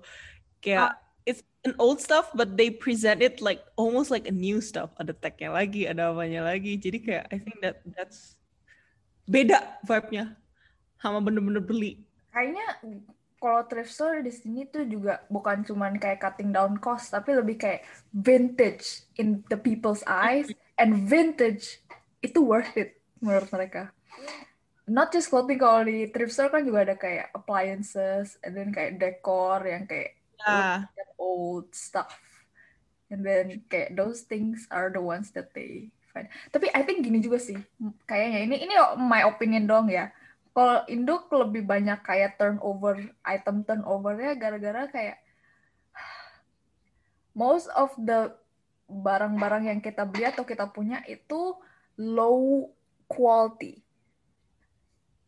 Kayak it's an old stuff but they present it like almost like a new stuff. Ada tagnya lagi, ada apanya lagi. Jadi kayak I think that that's beda vibe-nya sama bener-bener beli. Kayaknya kalau thrift store di sini tuh juga bukan cuman kayak cutting down cost, tapi lebih kayak vintage in the people's eyes and vintage itu worth it menurut mereka. Not just clothing, kalau di thrift store kan juga ada kayak appliances, and then kayak decor yang kayak Ya, old stuff. And then kayak those things are the ones that they find. Tapi I think gini juga sih, kayaknya ini ini my opinion dong ya. Kalau Indo lebih banyak kayak turnover, item turnovernya gara-gara kayak most of the barang-barang yang kita beli atau kita punya itu low quality.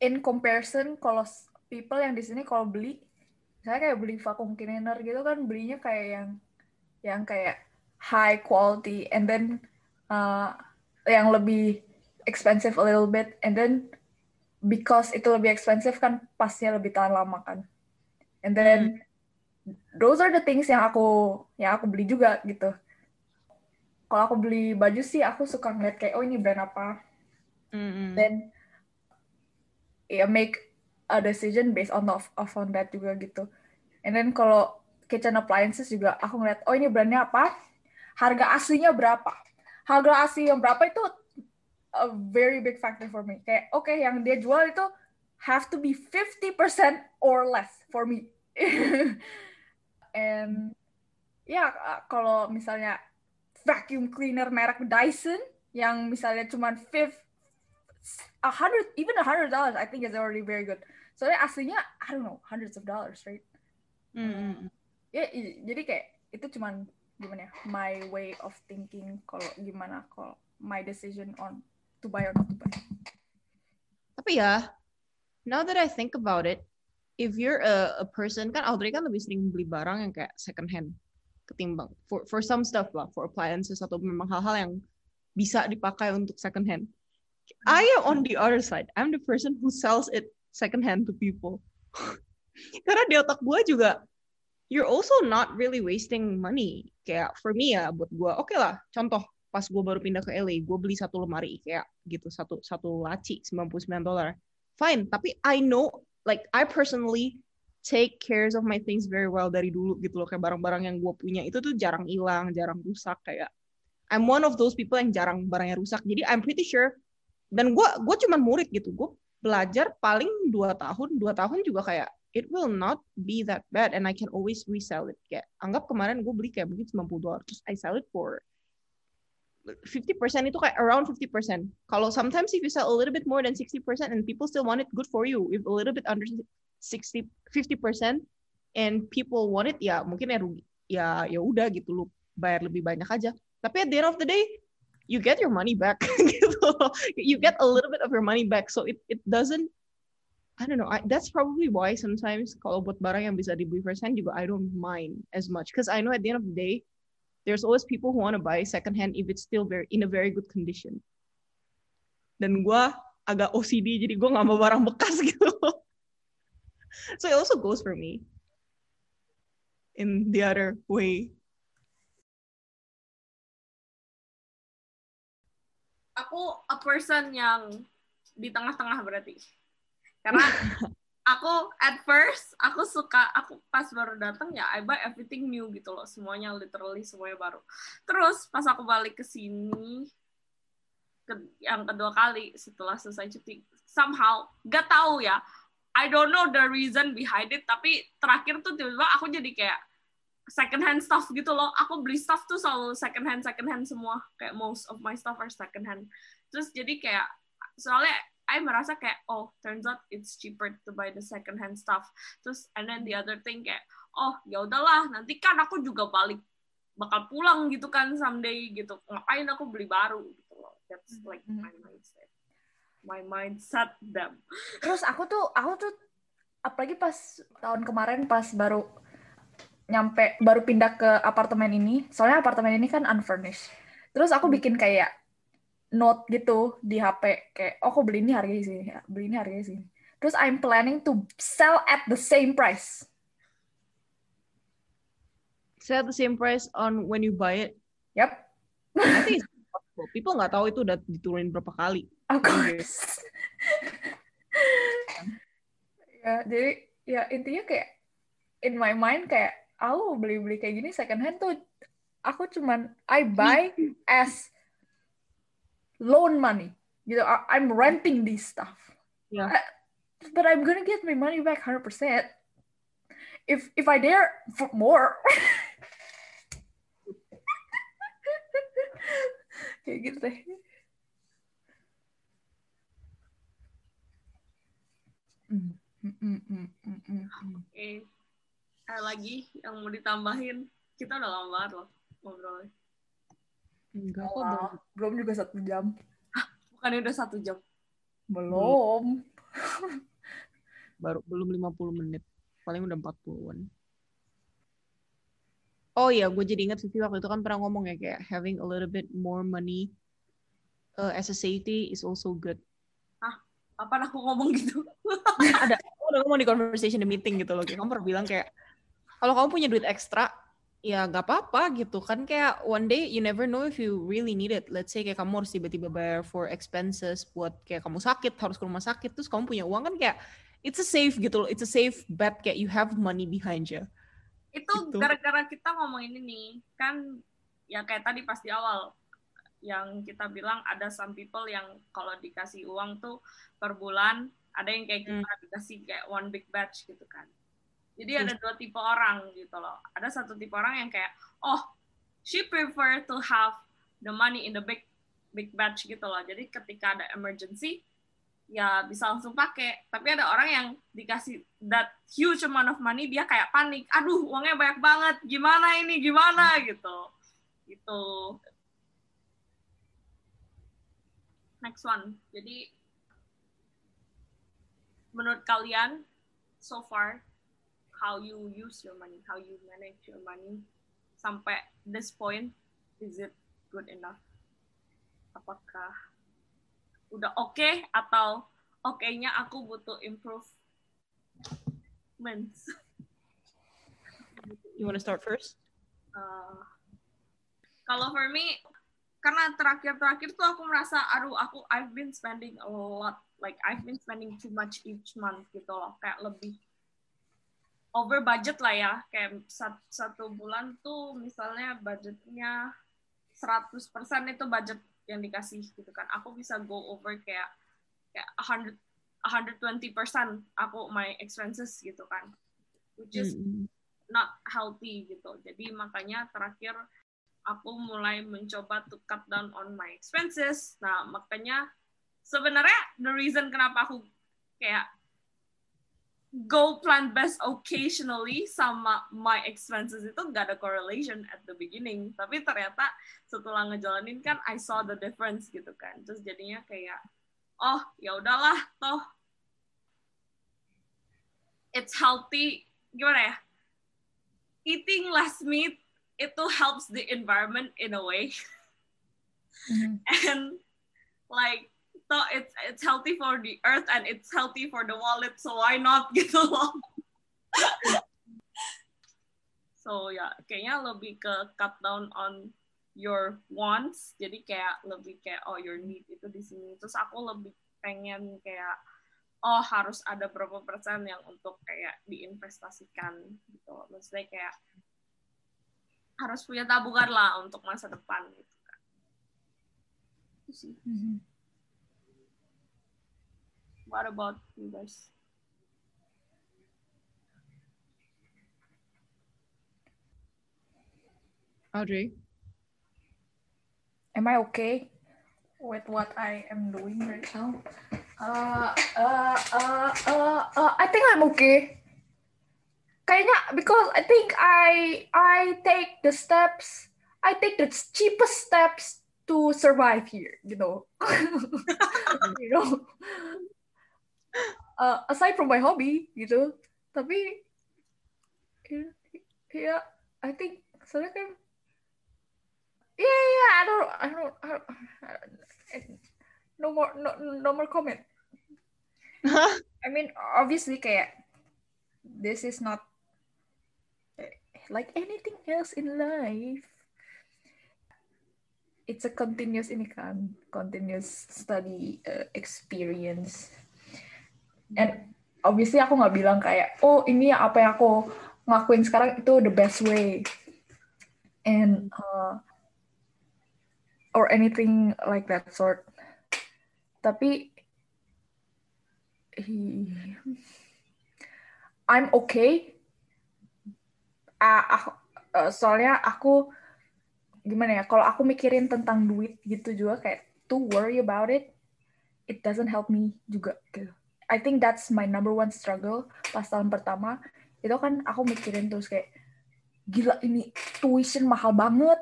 In comparison, kalau people yang di sini kalau beli saya kayak beli vacuum cleaner gitu kan belinya kayak yang yang kayak high quality and then uh, yang lebih expensive a little bit and then because itu lebih expensive kan pasnya lebih tahan lama kan. And then those are the things yang aku yang aku beli juga gitu. Kalau aku beli baju sih aku suka ngeliat kayak oh ini brand apa. Mm-mm. then ya make a decision based on of, of on that juga gitu. And then kalau kitchen appliances juga aku ngeliat oh ini brandnya apa? Harga aslinya berapa? Harga asli yang berapa itu a very big factor for me. Kayak oke yang dia jual itu have to be 50% or less for me. And ya kalau misalnya vacuum cleaner merek Dyson yang misalnya cuman fifth a hundred even a hundred dollars I think is already very good. Soalnya aslinya I don't know hundreds of dollars right? Mm-mm. ya i- jadi kayak itu cuman gimana ya my way of thinking kalau gimana kalau my decision on to buy or not to buy Tapi ya, now that I think about it, if you're a, a person kan Audrey kan lebih sering beli barang yang kayak second hand ketimbang for for some stuff lah, for appliances atau memang hal-hal yang bisa dipakai untuk second hand. I am on the other side. I'm the person who sells it second hand to people. Karena di otak gue juga, you're also not really wasting money. Kayak for me ya, buat gue, oke lah. Contoh, pas gue baru pindah ke LA, gue beli satu lemari IKEA gitu, satu satu laci 99 dolar. Fine, tapi I know, like I personally take cares of my things very well dari dulu gitu loh. Kayak barang-barang yang gue punya itu tuh jarang hilang, jarang rusak kayak. I'm one of those people yang jarang barangnya rusak. Jadi I'm pretty sure. Dan gue gue cuman murid gitu. Gue belajar paling dua tahun, dua tahun juga kayak it will not be that bad and I can always resell it. Kayak anggap kemarin gue beli kayak mungkin 90 dolar, terus I sell it for 50% itu kayak around 50%. Kalau sometimes if you sell a little bit more than 60% and people still want it, good for you. If a little bit under 60, 50% and people want it, ya mungkin ya rugi. Ya ya udah gitu lu bayar lebih banyak aja. Tapi at the end of the day, you get your money back gitu. You get a little bit of your money back. So it it doesn't I don't know. I, that's probably why sometimes kalau buat barang yang bisa dibeli first hand juga I don't mind as much because I know at the end of the day there's always people who want to buy second hand if it's still very in a very good condition. Dan gue agak OCD jadi gue nggak mau barang bekas gitu. so it also goes for me in the other way. Aku a person yang di tengah-tengah berarti. Karena aku at first aku suka aku pas baru datang ya I buy everything new gitu loh semuanya literally semuanya baru. Terus pas aku balik ke sini ke, yang kedua kali setelah selesai cuti somehow gak tahu ya I don't know the reason behind it tapi terakhir tuh tiba-tiba aku jadi kayak second hand stuff gitu loh. Aku beli stuff tuh selalu second hand second hand semua. Kayak most of my stuff are second hand terus jadi kayak soalnya I merasa kayak oh turns out it's cheaper to buy the second hand stuff. Terus and then the other thing kayak oh ya udahlah nanti kan aku juga balik bakal pulang gitu kan someday gitu. Ngapain aku beli baru gitu loh. That's like my mindset. My mindset them. Terus aku tuh aku tuh apalagi pas tahun kemarin pas baru nyampe baru pindah ke apartemen ini. Soalnya apartemen ini kan unfurnished. Terus aku bikin kayak note gitu di HP kayak oh aku beli ini harganya sini ya, beli ini harganya sini terus I'm planning to sell at the same price Sell at the same price on when you buy it. yep I think it's possible. People nggak tahu itu udah diturunin berapa kali. of course ya jadi ya intinya kayak in my mind kayak aku beli-beli kayak gini second hand tuh aku cuman I buy as loan money. Gitu I- I'm renting this stuff. Yeah. I- but I'm gonna get my money back 100% if if I dare for more. Kayak gitu deh Mm, mm, mm, oke ada lagi yang mau ditambahin. Kita udah lama banget loh ngobrolnya Enggak kok Wow, belum juga satu jam bukannya udah satu jam belum baru belum 50 menit. Paling udah 40-an. Oh iya, gue jadi ingat Vivi waktu itu kan pernah ngomong ya kayak having a little bit more money uh, as a safety is also good. Apa aku ngomong gitu? ada aku udah ngomong di conversation di meeting gitu loh kayak kamu pernah bilang kayak kalau kamu punya duit ekstra ya nggak apa-apa gitu. Kan kayak one day you never know if you really need it. Let's say kayak kamu harus tiba-tiba bayar for expenses buat kayak kamu sakit harus ke rumah sakit terus kamu punya uang kan kayak it's a safe gitu loh. It's a safe bet kayak you have money behind you. Itu Gitu. gara-gara kita ngomong ini nih, kan ya kayak tadi pas di awal yang kita bilang ada some people yang kalau dikasih uang tuh per bulan ada yang kayak kita dikasih kayak one big batch gitu kan. Jadi ada dua tipe orang gitu loh. Ada satu tipe orang yang kayak oh she prefer to have the money in the big big batch gitu loh. Jadi ketika ada emergency ya bisa langsung pakai. Tapi ada orang yang dikasih that huge amount of money dia kayak panik. Aduh, uangnya banyak banget. Gimana ini? Gimana gitu. Gitu. Next one. Jadi menurut kalian so far how you use your money, how you manage your money sampai this point is it good enough? Apakah udah oke atau oke-nya aku butuh improvements? you wanna start first Uh, kalau for me, karena terakhir-terakhir tuh aku merasa, aduh aku I've been spending a lot, like I've been spending too much each month gitu loh, kayak lebih over budget lah ya, kayak sat- satu bulan tuh misalnya budgetnya 100% itu budget yang dikasih gitu kan, aku bisa go over kayak kayak 100 120% aku my expenses gitu kan, which is not healthy gitu. Jadi makanya terakhir aku mulai mencoba to cut down on my expenses. Nah, makanya sebenarnya the reason kenapa aku kayak go plant based occasionally sama my expenses itu gak ada correlation at the beginning. Tapi ternyata setelah ngejalanin kan I saw the difference gitu kan. Terus jadinya kayak oh, ya udahlah toh it's healthy gimana ya? eating less meat itu helps the environment in a way Mhm. and like so it's it's healthy for the earth and it's healthy for the wallet so why not gitu loh so ya kayaknya lebih ke cut down on your wants. Jadi kayak lebih kayak oh your need itu di sini. Terus aku lebih pengen kayak oh harus ada berapa persen yang untuk kayak diinvestasikan gitu. Maksudnya kayak harus punya tabungan lah untuk masa depan gitu kan. Sih. Mhm. What about you guys Audrey Am I okay with what I am doing right now? Uh, uh, uh, uh, uh, I think I'm okay. Kayaknya because I think I I take the steps, I take the cheapest steps to survive here, you know. you know. Uh, aside from my hobby, gitu. Tapi ya, ya I think soalnya kan Yeah, yeah, I don't, I don't, I don't, I- no more, no, no more comment. I mean, obviously, kayak this is not like anything else in life. It's a continuous ini kan, continuous study uh, experience. And obviously aku nggak bilang kayak, oh ini apa yang aku ngakuin sekarang itu the best way. And uh, or anything like that sort. Tapi he- I'm okay. Ah, aku, eh, soalnya aku gimana ya? Kalau aku mikirin tentang duit gitu juga kayak to worry about it, it doesn't help me juga. Gitu. I think that's my number one struggle pas tahun pertama. Itu kan aku mikirin terus kayak gila ini tuition mahal banget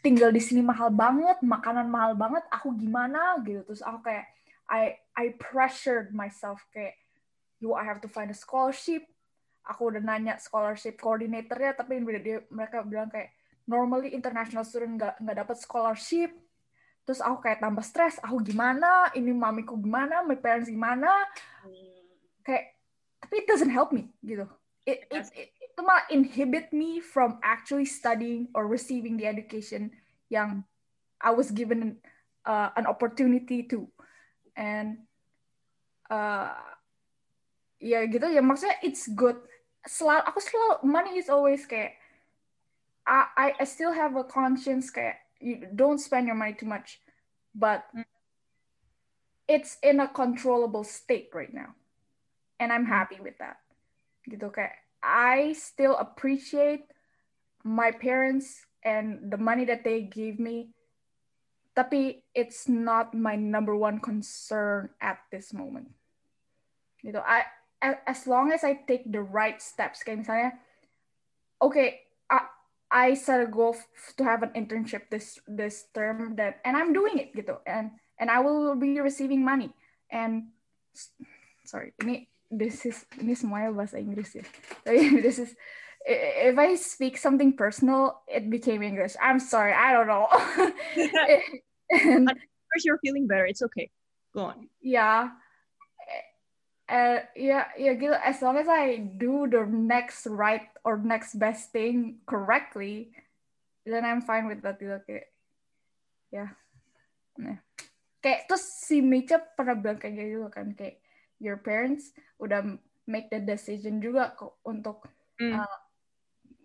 tinggal di sini mahal banget, makanan mahal banget, aku gimana gitu. Terus aku kayak I I pressured myself kayak you I have to find a scholarship. Aku udah nanya scholarship coordinatornya tapi dia, mereka bilang kayak normally international student nggak nggak dapat scholarship. Terus aku kayak tambah stres aku gimana? Ini mamiku gimana? My parents gimana? Hmm. kayak tapi it doesn't help me gitu. It, it, it, itu malah inhibit me from actually studying or receiving the education yang I was given uh, an opportunity to. And uh, ya gitu ya maksudnya it's good. Selalu aku selalu money is always kayak I I, I still have a conscience kayak you don't spend your money too much but mm. it's in a controllable state right now. And I'm happy with that. Gitu kayak I still appreciate my parents and the money that they gave me. Tapi it's not my number one concern at this moment. Gitu I as long as I take the right steps kayak misalnya okay I I set a goal f- to have an internship this this term that and I'm doing it gitu and and I will be receiving money and sorry ini this is ini semuanya bahasa Inggris ya tapi this is if I speak something personal it became English I'm sorry I don't know and First, you're feeling better. It's okay. Go on. yeah uh, yeah yeah gitu as long as I do the next right or next best thing correctly then I'm fine with that gitu kayak ya nah. kayak terus si Micha pernah bilang kayak gitu juga kan kayak your parents udah make the decision juga kok untuk Hmm. uh,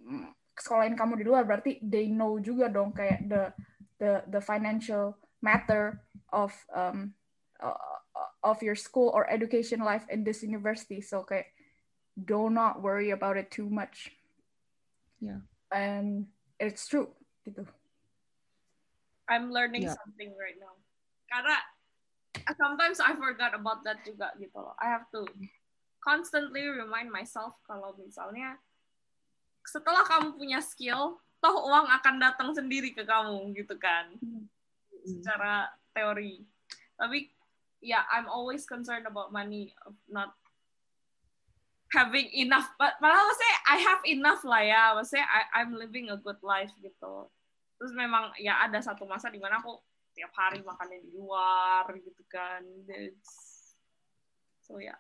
mm, sekolahin kamu di luar berarti they know juga dong kayak the the the financial matter of um uh, of your school or education life in this university so kayak do not worry about it too much Yeah. and it's true gitu I'm learning Yeah. something right now. Karena sometimes I forgot about that juga gitu loh. I have to constantly remind myself kalau misalnya setelah kamu punya skill, toh uang akan datang sendiri ke kamu gitu kan. Secara teori. Tapi ya I'm always concerned about money not having enough. But malah maksudnya I have enough lah ya. Maksudnya I, I'm living a good life gitu terus memang ya ada satu masa di mana aku tiap hari makannya di luar gitu kan That's- so ya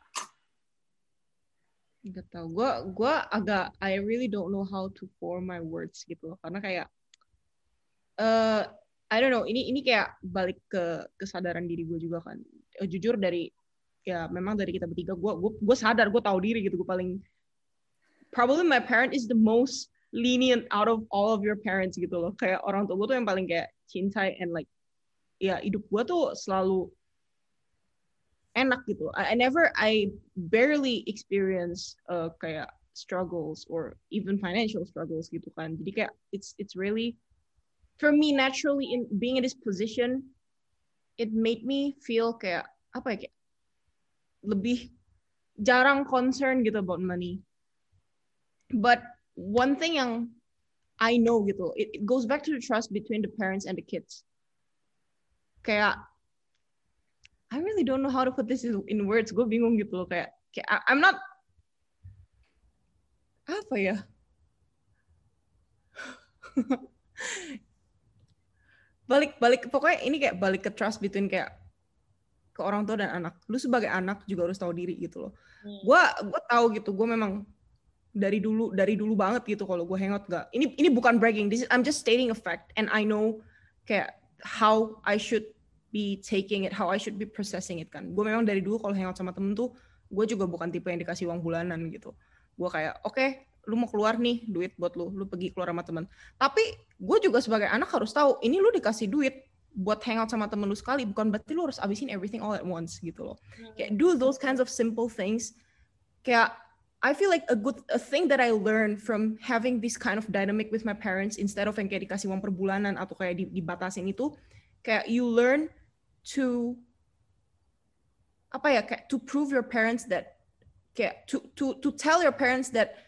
Gak tau. Gue gua agak I really don't know how to form my words gitu loh. Karena kayak eh I don't know. Ini ini kayak balik ke kesadaran diri gue juga kan. Eh, jujur dari ya memang dari kita bertiga gue gue gue sadar gue tahu diri gitu gue paling probably my parent is the most lenient out of all of your parents gitu loh. Kayak orang tua gue tuh yang paling kayak cintai and like ya hidup gue tuh selalu enak gitu. I, I never, I barely experience uh, kayak struggles or even financial struggles gitu kan. Jadi kayak it's it's really for me naturally in being in this position, it made me feel kayak apa ya kayak lebih jarang concern gitu about money. But one thing yang I know gitu, it, it goes back to the trust between the parents and the kids. Kayak I really don't know how to put this in, words. Gue bingung gitu loh kayak, kayak I'm not apa ya? balik balik pokoknya ini kayak balik ke trust between kayak ke orang tua dan anak. Lu sebagai anak juga harus tahu diri gitu loh. Hmm. Gua gua tahu gitu. Gue memang dari dulu dari dulu banget gitu kalau gue hangout gak. Ini ini bukan bragging. This is, I'm just stating a fact and I know kayak how I should be taking it, how I should be processing it kan. Gue memang dari dulu kalau hangout sama temen tuh, gue juga bukan tipe yang dikasih uang bulanan gitu. Gue kayak, oke, lu mau keluar nih, duit buat lu, lu pergi keluar sama temen. Tapi gue juga sebagai anak harus tahu, ini lu dikasih duit buat hangout sama temen lu sekali, bukan berarti lu harus abisin everything all at once gitu loh. Kayak do those kinds of simple things. Kayak I feel like a good a thing that I learned from having this kind of dynamic with my parents instead of yang kayak dikasih uang per bulanan atau kayak di- dibatasin itu kayak you learn to apa ya kayak to prove your parents that kayak to to to tell your parents that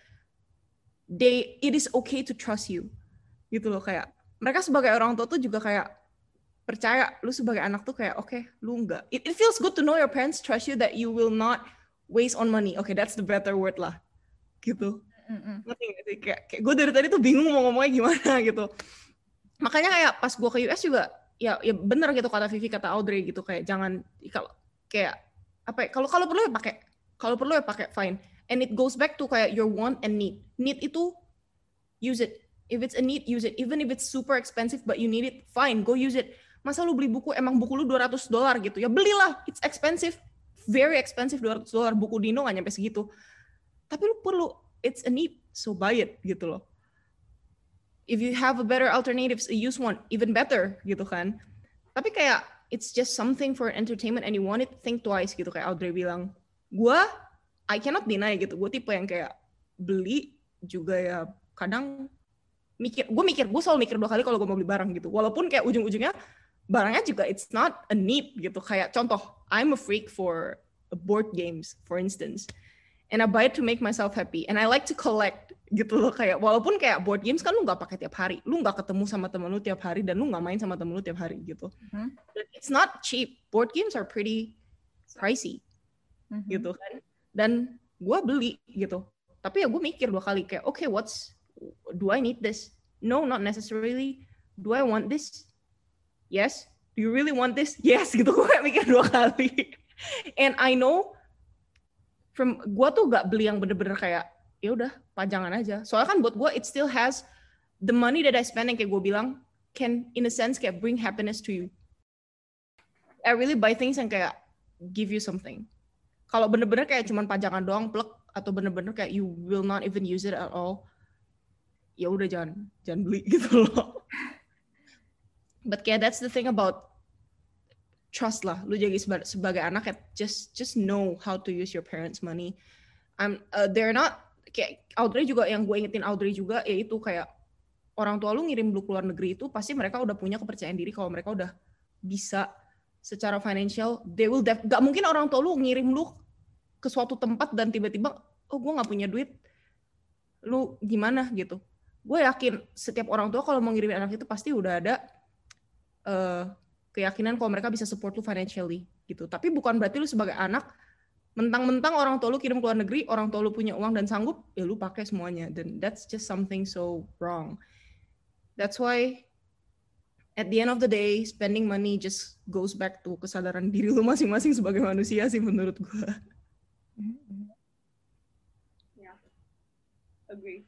they it is okay to trust you. Gitu loh kayak mereka sebagai orang tua tuh juga kayak percaya lu sebagai anak tuh kayak oke lu enggak. It, it feels good to know your parents trust you that you will not waste on money. Oke that's the better word lah. Gitu. Sih? kayak, kayak gue dari tadi tuh bingung mau ngomongnya gimana gitu. Makanya kayak pas gue ke US juga ya ya bener gitu kata Vivi kata Audrey gitu kayak jangan kalau kayak apa ya, kalau kalau perlu ya pakai kalau perlu ya pakai fine and it goes back to kayak your want and need. Need itu use it. If it's a need use it. Even if it's super expensive but you need it fine go use it. Masa lu beli buku emang buku lu 200 dolar gitu? Ya belilah it's expensive. Very expensive 200 dolar. Buku Dino nggak nyampe segitu. Tapi lu perlu it's a need so buy it gitu loh. If you have a better alternatives use one even better gitu kan. Tapi kayak it's just something for entertainment and you want it think twice gitu. Kayak Audrey bilang gue I cannot deny gitu. Gue tipe yang kayak beli juga ya kadang mikir gue mikir gue selalu mikir dua kali kalau gue mau beli barang gitu. Walaupun kayak ujung-ujungnya barangnya juga it's not a need gitu. Kayak contoh I'm a freak for board games for instance. And I buy it to make myself happy. And I like to collect gitu loh. Kayak walaupun kayak board games kan lu nggak pakai tiap hari. Lu nggak ketemu sama temen lu tiap hari dan lu nggak main sama temen lu tiap hari gitu. Mhm. it's not cheap. Board games are pretty pricey Mhm. gitu kan dan gue beli gitu. Tapi ya gue mikir dua kali kayak okay what's do I need this? No not necessarily. Do I want this? Yes. Do you really want this? Yes gitu. Gue mikir dua kali. And I know from gue tuh gak beli yang bener-bener kayak ya udah pajangan aja. Soalnya kan buat gue it still has the money that I spend yang kayak gue bilang can in a sense kayak bring happiness to you. I really buy things yang kayak give you something kalau bener-bener kayak cuman pajangan doang plek atau bener-bener kayak you will not even use it at all ya udah jangan jangan beli gitu loh. But kayak that's the thing about trust lah. Lu jadi seba- sebagai anak kayak just just know how to use your parents money. I'm uh, they're not kayak Audrey juga yang gue ingetin Audrey juga yaitu kayak orang tua lu ngirim lu keluar negeri itu pasti mereka udah punya kepercayaan diri kalau mereka udah bisa secara financial they will def- gak mungkin orang tua lu ngirim lu ke suatu tempat dan tiba-tiba oh gue nggak punya duit. Lu gimana? gitu. Gue yakin setiap orang tua kalau mau ngirimin anak itu pasti udah ada eh, keyakinan kalau mereka bisa support lu financially gitu. Tapi bukan berarti lu sebagai anak mentang-mentang orang tua lu kirim ke luar negeri orang tua lu punya uang dan sanggup ya lu pakai semuanya. Dan that's just something so wrong. That's why at the end of the day spending money just goes back to kesadaran diri lu masing-masing sebagai manusia sih menurut gue Mhm. Agree.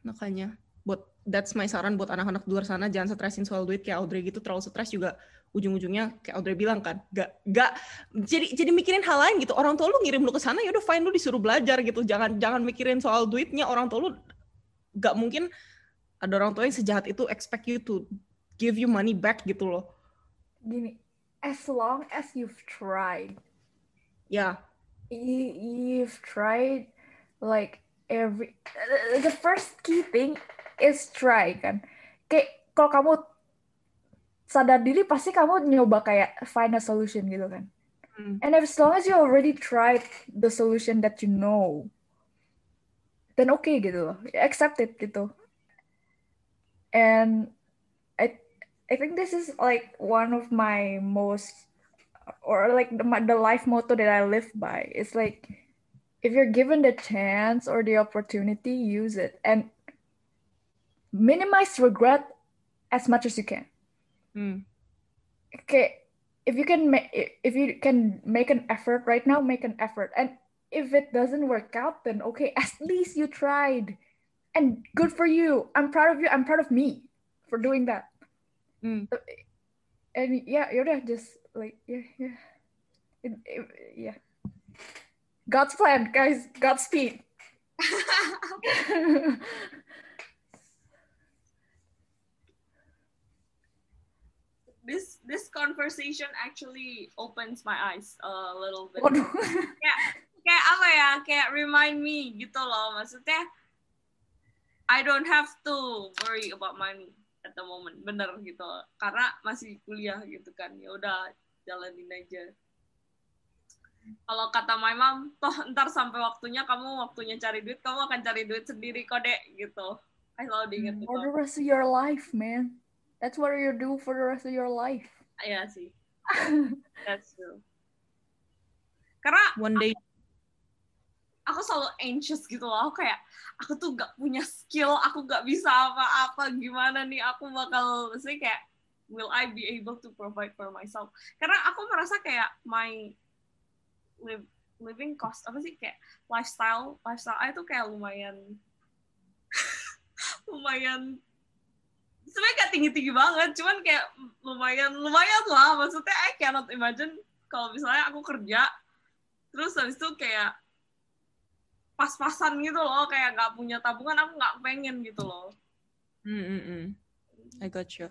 makanya buat that's my saran buat anak-anak di luar sana jangan stresin soal duit. Kayak Audrey gitu terlalu stres juga ujung-ujungnya kayak Audrey bilang kan gak gak jadi jadi mikirin hal lain gitu. Orang tua lu ngirim lu ke sana ya udah fine lu disuruh belajar gitu. Jangan jangan mikirin soal duitnya. Orang tua lu gak mungkin ada orang tua yang sejahat itu expect you to give you money back gitu loh. Gini, as long as you've tried, ya. You, you've tried like every the first key thing is try kan? Kayak kalau kamu sadar diri pasti kamu nyoba kayak find a solution gitu kan? Hmm. and as long as you already tried the solution that you know then okay gitu loh. Accept it gitu and I I think this is like one of my most or like the, my, the life motto that I live by. It's like if you're given the chance or the opportunity, use it and minimize regret as much as you can. Hmm. Okay, if you can make if you can make an effort right now, make an effort. And if it doesn't work out, then okay, at least you tried. And good for you. I'm proud of you. I'm proud of me for doing that. Hmm. And yeah, yaudah just like yeah, yeah. It, it- yeah. God's plan, guys. Godspeed. this this conversation actually opens my eyes a little bit. Waduh. kayak apa ya kayak remind me gitu loh maksudnya I don't have to worry about money at the moment. Bener gitu. Karena masih kuliah gitu kan. Ya udah jalanin aja. Kalau kata my mom toh ntar sampai waktunya kamu waktunya cari duit kamu akan cari duit sendiri kok dek. Gitu. I selalu diingat itu. For the rest of your life, man. That's what you do for the rest of your life. Iya sih. That's true. Karena one day aku selalu anxious gitu loh. Aku kayak aku tuh gak punya skill aku gak bisa apa-apa gimana nih aku bakal sih kayak will I be able to provide for myself? Karena aku merasa kayak my live, living cost apa sih kayak lifestyle lifestyle itu kayak lumayan lumayan sebenarnya kayak tinggi tinggi banget. Cuman kayak lumayan lumayan lah. Maksudnya I cannot imagine kalau misalnya aku kerja terus habis itu kayak pas-pasan gitu loh kayak nggak punya tabungan aku nggak pengen gitu loh Mm, mm. I got you.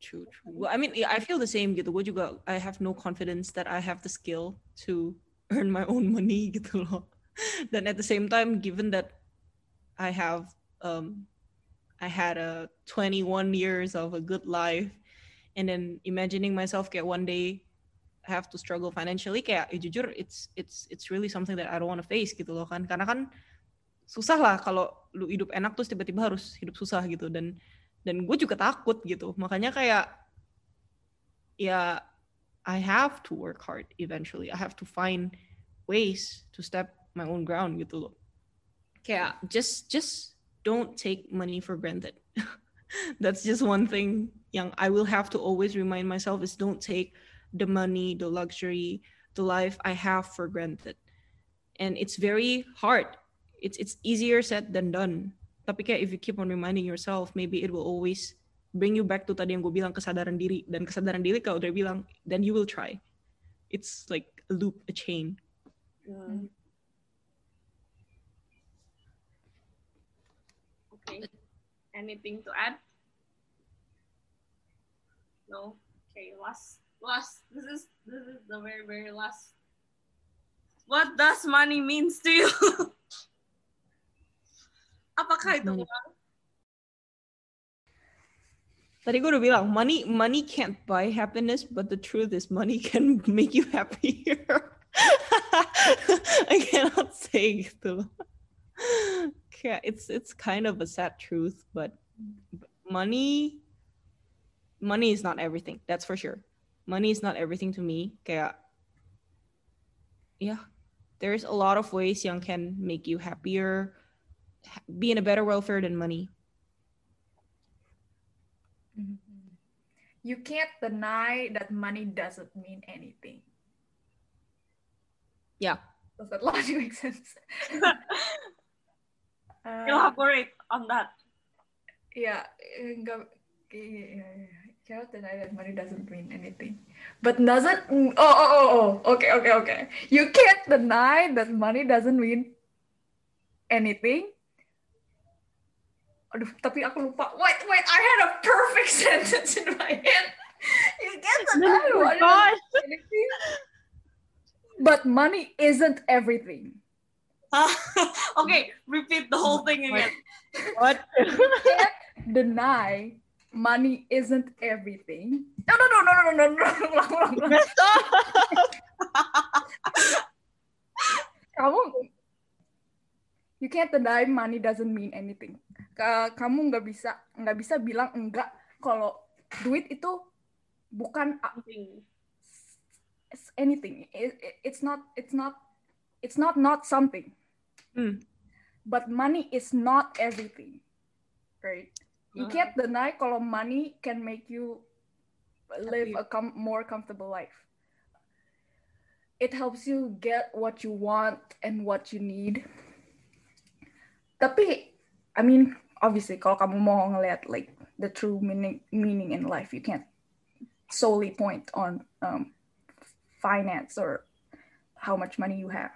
True, true. Well, I mean, yeah, I feel the same gitu. Gue juga, I have no confidence that I have the skill to earn my own money gitu loh. Dan at the same time, given that I have, um, I had a 21 years of a good life, and then imagining myself kayak one day have to struggle financially, kayak ya jujur, it's it's it's really something that I don't want to face gitu loh kan. Karena kan susah lah kalau lu hidup enak terus tiba-tiba harus hidup susah gitu. Dan dan gue juga takut gitu. Makanya kayak ya I have to work hard eventually. I have to find ways to step my own ground gitu loh. Kayak just just don't take money for granted. That's just one thing yang I will have to always remind myself is don't take the money the luxury the life I have for granted. And it's very hard. It's it's easier said than done. Tapi kayak if you keep on reminding yourself maybe it will always bring you back to tadi yang gue bilang kesadaran diri. Dan kesadaran diri kalau udah bilang then you will try. It's like a loop a chain. Hmm. okay. Anything to add? No? Okay last last this is this is the very very last. What does money means to you? Apakah itu? Uang tadi gue udah bilang money money can't buy happiness but the truth is money can make you happier. I cannot say gitu. Kayak it's it's kind of a sad truth but money money is not everything that's for sure money is not everything to me kayak yeah there's a lot of ways yang can make you happier ha- be in a better welfare than money You can't deny that money doesn't mean anything. Yeah. Does that logic make sense? Uh, elaborate on that yeah, enggak, yeah, yeah, yeah. Cannot deny that money doesn't mean anything. But doesn't, mm, oh, oh, oh, oh, okay, okay, okay. You can't deny that money doesn't mean anything. Aduh, tapi aku lupa. Wait, wait, I had a perfect sentence in my head. You can't deny money doesn't mean anything. But money isn't everything. okay repeat the whole thing again what You can't deny money isn't everything. No, no, no, no, no, no, no, no, ulang, ulang, ulang. Kamu, you can't deny money doesn't mean anything. Ka- Kamu nggak bisa nggak bisa bilang enggak kalau duit itu bukan anything. It- it- it's not. It's not. It's not not something. Hmm. But money is not everything, right? You can't deny kalau money can make you live a com- more comfortable life. It helps you get what you want and what you need. Tapi, I mean, obviously, kalau kamu mau ngeliat like the true meaning meaning in life, you can't solely point on um, finance or how much money you have.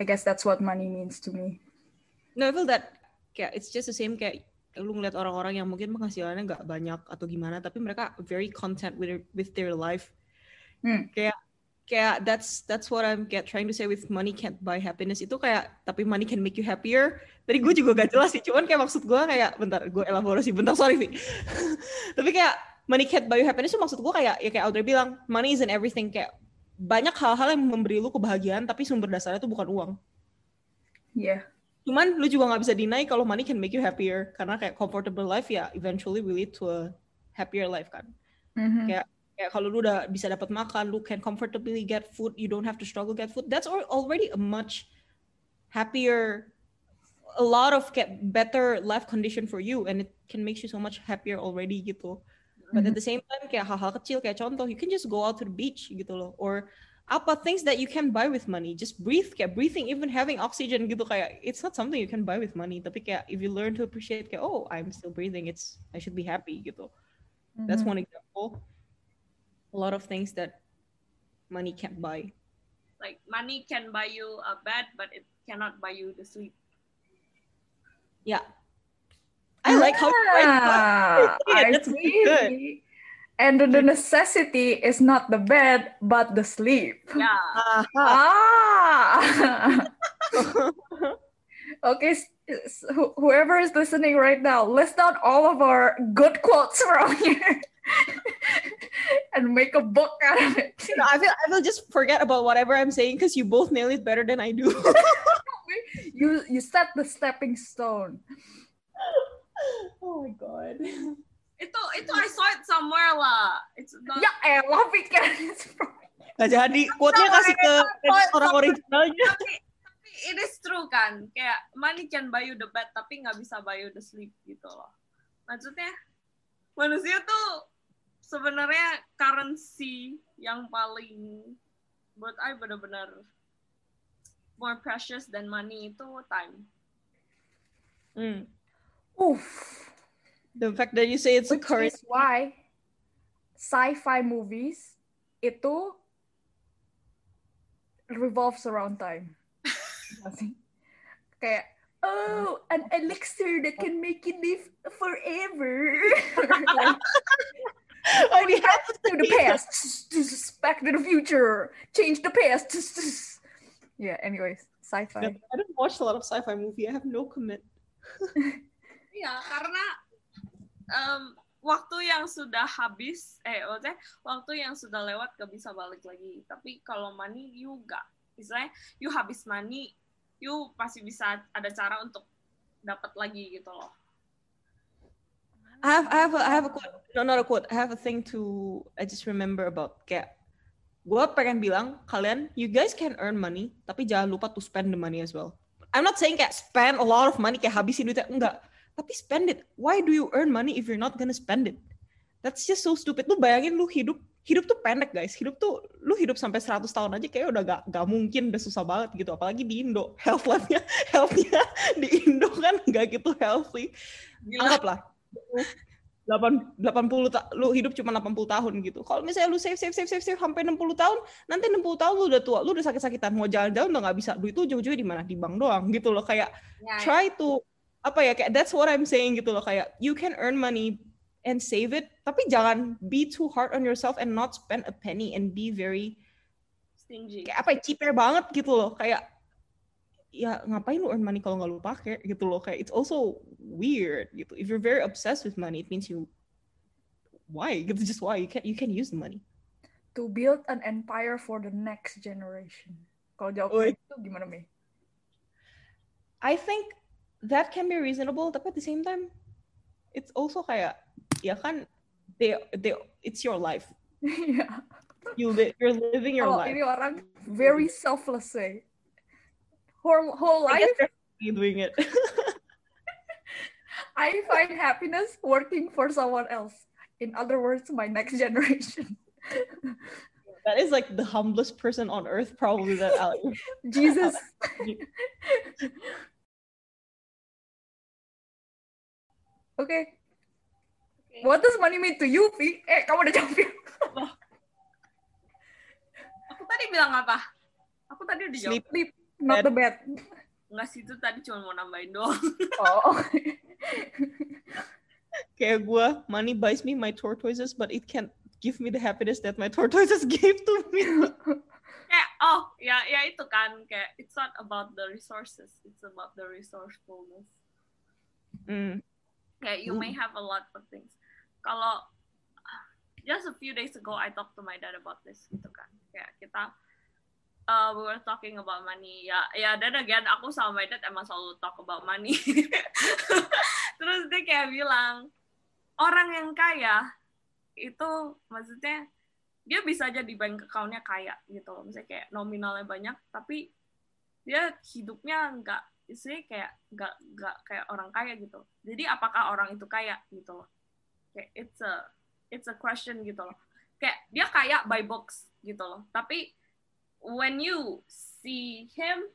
I guess that's what money means to me. No, I feel that kayak it's just the same kayak lu ngeliat orang-orang yang mungkin penghasilannya nggak banyak atau gimana, tapi mereka very content with their, with their life. Hmm. Kayak kayak that's that's what I'm kayak trying to say with money can't buy happiness itu kayak tapi money can make you happier. Tadi gue juga gak jelas sih, cuman kayak maksud gue kayak bentar gue elaborasi bentar sorry Vi. tapi kayak money can't buy you happiness itu maksud gue kayak ya kayak Audrey bilang money isn't everything kayak banyak hal-hal yang memberi lu kebahagiaan tapi sumber dasarnya itu bukan uang. Yeah. Cuman lu juga nggak bisa deny kalau money can make you happier karena kayak comfortable life ya eventually will lead to a happier life kan. Mhm. Kayak kayak kalau lu udah bisa dapat makan, lu can comfortably get food, you don't have to struggle get food. That's al- already a much happier, a lot of kayak better life condition for you, and it can make you so much happier already gitu. But at the same time kayak hal-hal kecil kayak contoh, you can just go out to the beach gitu loh, or apa things that you can buy with money. Just breathe kayak breathing, even having oxygen gitu kayak it's not something you can buy with money. Tapi kayak if you learn to appreciate kayak oh I'm still breathing, it's I should be happy gitu. That's Mhm. one example. A lot of things that money can't buy. Like money can buy you a bed, but it cannot buy you the sleep. Yeah. I like how you write that. Ah, Yeah, that's really good. And the necessity is not the bed, but the sleep. Yeah. Ah. okay, s- s- whoever is listening right now, list down all of our good quotes from here and make a book out of it. You know, I feel I will just forget about whatever I'm saying because you both nail it better than I do. You you set the stepping stone. oh my god. Itu itu I saw it somewhere lah. It's not. Ya elah from Gak jadi quote-nya kasih ke orang originalnya. tapi tapi it is true kan kayak money can buy you the bed tapi nggak bisa buy you the sleep gitu loh maksudnya manusia tuh sebenarnya currency yang paling buat I benar-benar more precious than money itu time Hmm. Oof. The fact that you say it's a Which currency. is why sci-fi movies itu revolves around time. Nggak? Kayak oh, an elixir that can make you live forever. Oh, we have to to the past, back to the future, change the past. Yeah, anyways, sci-fi. I don't watch a lot of sci-fi movie. I have no commit. Iya, karena em, waktu yang sudah habis, eh maksudnya waktu yang sudah lewat gak bisa balik lagi. Tapi kalau money, you gak. Misalnya, you habis money, you pasti bisa ada cara untuk dapat lagi gitu loh. I have I have a, I have a quote. No, not a quote. I have a thing to I just remember about kayak gue pengen bilang kalian you guys can earn money tapi jangan lupa to spend the money as well. I'm not saying kayak spend a lot of money kayak habisin duitnya enggak. Tapi spend it. Why do you earn money if you're not gonna spend it? That's just so stupid. Lu bayangin lu hidup hidup tuh pendek guys. Hidup tuh lu hidup sampai 100 tahun aja kayak udah gak, gak mungkin udah susah banget gitu. Apalagi di Indo. Health life-nya health-nya di Indo kan gak gitu healthy Gila. anggaplah 8 80 ta- lu hidup cuma 80 tahun gitu. Kalau misalnya lu save save save save save sampai 60 tahun, nanti 60 tahun lu udah tua, lu udah sakit-sakitan, mau jalan-jalan udah nggak bisa. Duit tuh ujung-ujungnya di mana? Di bank doang gitu loh. Kayak Ya, try to apa ya kayak that's what I'm saying gitu loh. Kayak you can earn money and save it, tapi jangan be too hard on yourself and not spend a penny and be very stingy. kayak apa ya cheaper banget gitu loh. Kayak ya ngapain lu earn money kalau nggak lu pakai gitu loh kayak it's also weird gitu if you're very obsessed with money it means you why gitu just why you can you can use the money To build an empire for the next generation. Kalau jawab Oi. itu gimana, Mei? I think that can be reasonable but at the same time it's also kayak ya kan they they it's your life Iya. you li- you're living your Kalau life ini orang very selfless say. Whole, whole I life, doing it I find happiness working for someone else. In other words, my next generation. that is like the humblest person on earth probably that I'll Jesus. Okay. What does money mean to you, Vi? Eh, kamu udah jawab ya? Aku tadi bilang apa? Aku tadi udah jawab. sleep Sleep, not the bed. Enggak sih, itu tadi cuma mau nambahin doang. Oh. kayak gue money buys me my tortoises but it can't give me the happiness that my tortoises gave to me kayak, oh, ya ya itu kan. Kayak, it's not about the resources. It's about the resourcefulness. Mm. Kayak, you may have a lot of things. Kalau, just a few days ago, I talked to my dad about this, gitu kan. Kayak, kita, uh, we were talking about money. Ya, ya, dan again, aku sama my dad emang selalu talk about money. Terus dia kayak bilang, orang yang kaya itu maksudnya dia bisa aja di bank account-nya kaya gitu loh misalnya kayak nominalnya banyak tapi dia hidupnya nggak istilahnya kayak nggak nggak kayak orang kaya gitu. Jadi apakah orang itu kaya gitu loh. Kayak it's a it's a question gitu loh. Kayak dia kaya by books gitu loh. Tapi when you see him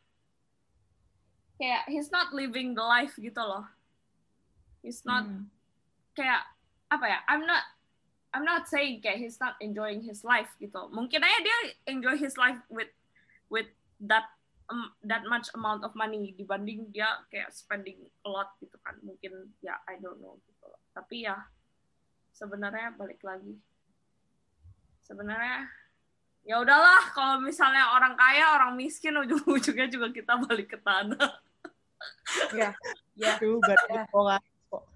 kayak he's not living the life gitu loh. He's not Hmm. kayak apa ya I'm not I'm not saying kayak he's not enjoying his life gitu. Mungkin aja dia enjoy his life with with that um, that much amount of money dibanding dia kayak spending a lot gitu kan mungkin ya I don't know gitu loh. tapi ya sebenarnya balik lagi sebenarnya ya udahlah kalau misalnya orang kaya orang miskin ujung-ujungnya juga kita balik ke tanah Ya, ya. Ya.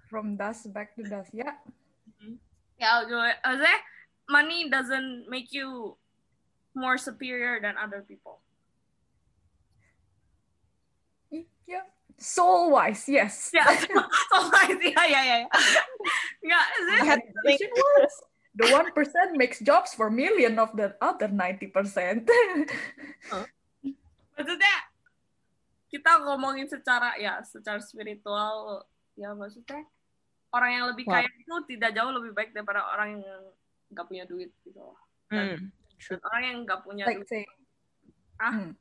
From dust back to dust. Ya, ya ujung- maksudnya money doesn't make you more superior than other people ya. Soul wise, yes. ya so ya ya ya ya nggak works. The one percent makes jobs for million of the other ninety percent. maksudnya kita ngomongin secara ya secara spiritual ya maksudnya orang yang lebih kaya itu tidak jauh lebih baik daripada orang yang nggak punya duit gitu loh. Hmm. Dan orang yang nggak punya like duit saying, Ah. Hmm.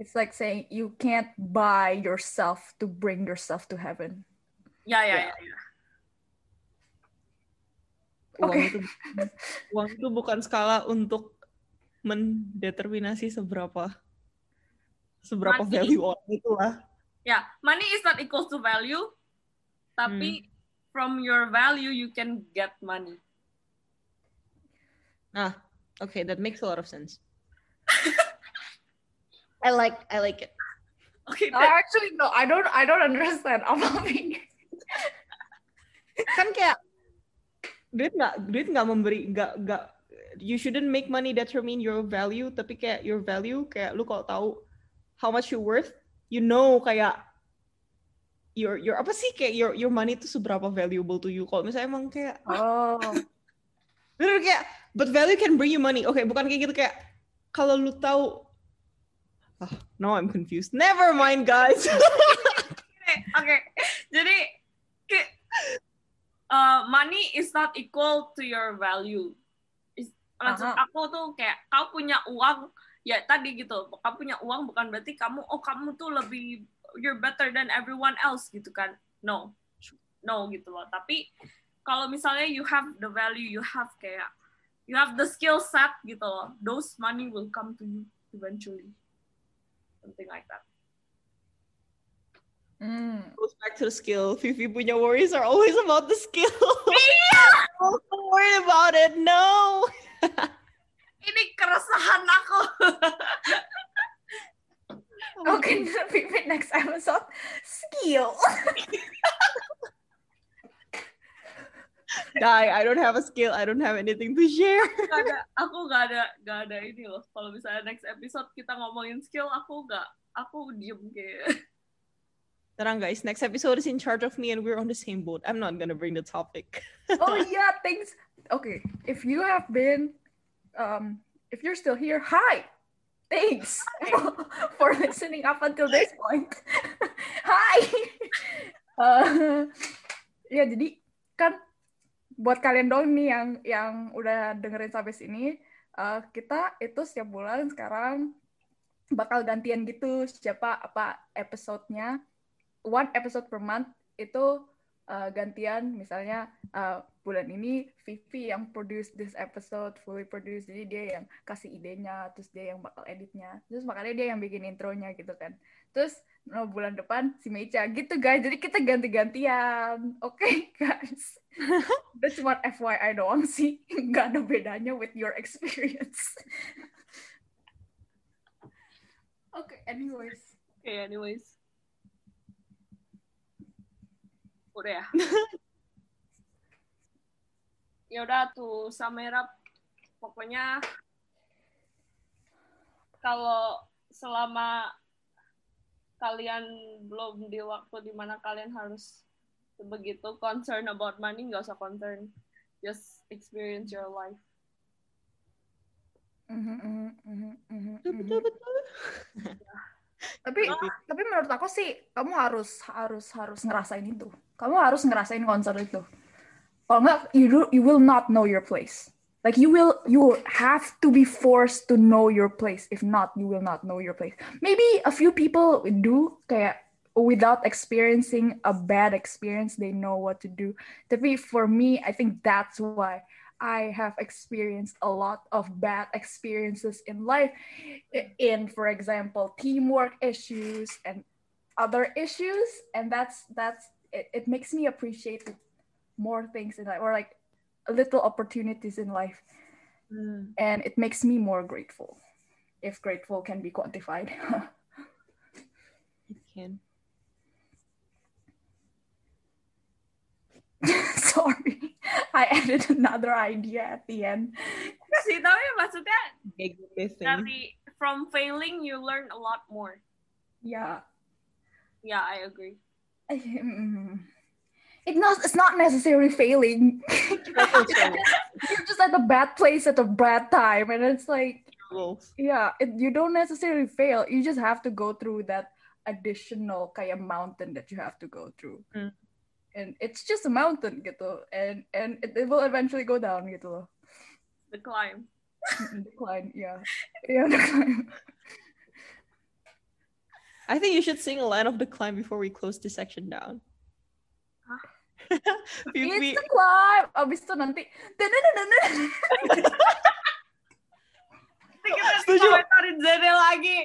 It's like saying you can't buy yourself to bring yourself to heaven. ya ya Ya. ya. Uang itu uang itu bukan skala untuk mendeterminasi seberapa seberapa Money. value orang itu lah. ya money is not equal to value tapi from your value you can get money Ah, okay, that makes a lot of sense. I like I like it. oke I actually no, I don't I don't understand. Apa Kan kayak duit nggak duit nggak memberi nggak nggak you shouldn't make money determine your value tapi kayak your value kayak lu kalau tahu how much you worth you know kayak your your apa sih kayak your your money itu seberapa valuable to you. Kalau misalnya emang kayak Oh, bener kayak but value can bring you money. Oke bukan kayak gitu kayak kalau lu tahu ah no I'm confused never mind guys Oke, oke. Jadi uh, money is not equal to your value. Is- Maksud aku tuh kayak kau punya uang ya tadi gitu. Kau punya uang bukan berarti kamu oh kamu tuh lebih you're better than everyone else gitu kan. No. No gitu loh. Tapi kalau misalnya you have the value, you have kayak you have the skill set gitu loh. Those money will come to you eventually. Something like that. Hmm. goes back to the skill. Vivi punya worries are always about the skill. I'm so worried about it. No. Ini keresahan aku. Okay, maybe next episode skill. Die. I don't have a skill. I don't have anything to share. Gak ada, aku gak ada, gak ada ini loh. Kalau misalnya next episode kita ngomongin skill, aku gak, aku diem kayak. Tenang guys, next episode is in charge of me and we're on the same boat. I'm not gonna bring the topic. oh yeah, thanks. Okay, if you have been, um, if you're still here, hi. Thanks for listening up until this point. hi. Uh, ya jadi kan buat kalian dong nih yang yang udah dengerin sampai sini, uh, kita itu setiap bulan sekarang bakal gantian gitu siapa apa episodenya. One episode per month itu uh, gantian. Misalnya uh, bulan ini Vivi yang produce this episode fully produce jadi dia yang kasih idenya terus dia yang bakal editnya. Terus makanya dia yang bikin intronya gitu kan. Terus no, bulan depan si Mecha. Gitu guys. Jadi kita ganti-gantian. Oke guys. Itu cuma FYI doang sih. Nggak ada bedanya with your experience. Oke anyways. Oke, anyways. Udah ya. ya udah tuh up. Pokoknya kalau selama kalian belum di waktu di mana kalian harus begitu concern about money, nggak usah concern. Just experience your life. Betul, betul, betul. Tapi tapi menurut aku sih kamu harus harus harus ngerasain itu. Kamu harus ngerasain konser itu. Kalau nggak you do, you will not know your place. Like you will you have to be forced to know your place. If not, you will not know your place. Maybe a few people do kayak without experiencing a bad experience, they know what to do. Tapi for me, I think that's why I have experienced a lot of bad experiences in life in for example teamwork issues and other issues and that's that's it, it makes me appreciate more things in life or like little opportunities in life. Hmm. and it makes me more grateful if grateful can be quantified. It can. sorry i added another idea at the end. Sih tapi maksudnya Kayak gitu dari from failing you learn a lot more. Yeah. Yeah I agree Mm. it not it's not necessarily failing. You're just at a bad place at a bad time and it's like yeah it, you don't necessarily fail. You just have to go through that additional kayak mountain that you have to go through. Hmm. and it's just a mountain gitu. And and it, it will eventually go down gitu. Loh the climb decline yeah yeah decline I think you should sing a line of the climb before we close this section down. Vivi, it's a climb. Abis itu nanti Nanti kita Setuju. komentarin Zene lagi.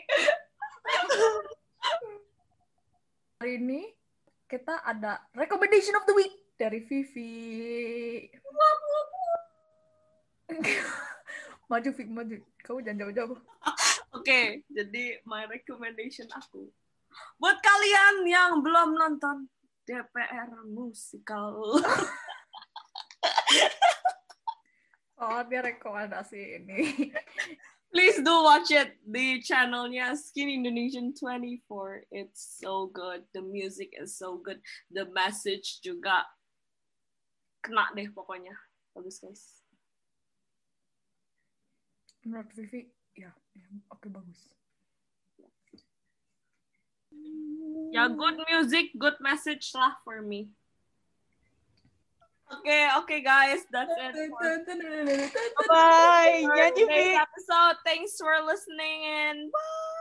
Hari ini kita ada recommendation of the week dari Vivi. Maju Vivi maju. Kamu jangan jauh-jauh. Oke, jadi my recommendation aku. Buat kalian yang belum nonton DPR musikal. oh dia rekomendasi ini Please do watch it di channelnya Skin Indonesian 24. It's so good. The music is so good. The message juga kena deh pokoknya. Bagus guys. menurut Vivi ya, ya oke bagus Ya good music, good message lah for me. Okay, okay guys, that's it for bye. Nyanyi, today's episode. Thanks for listening and bye.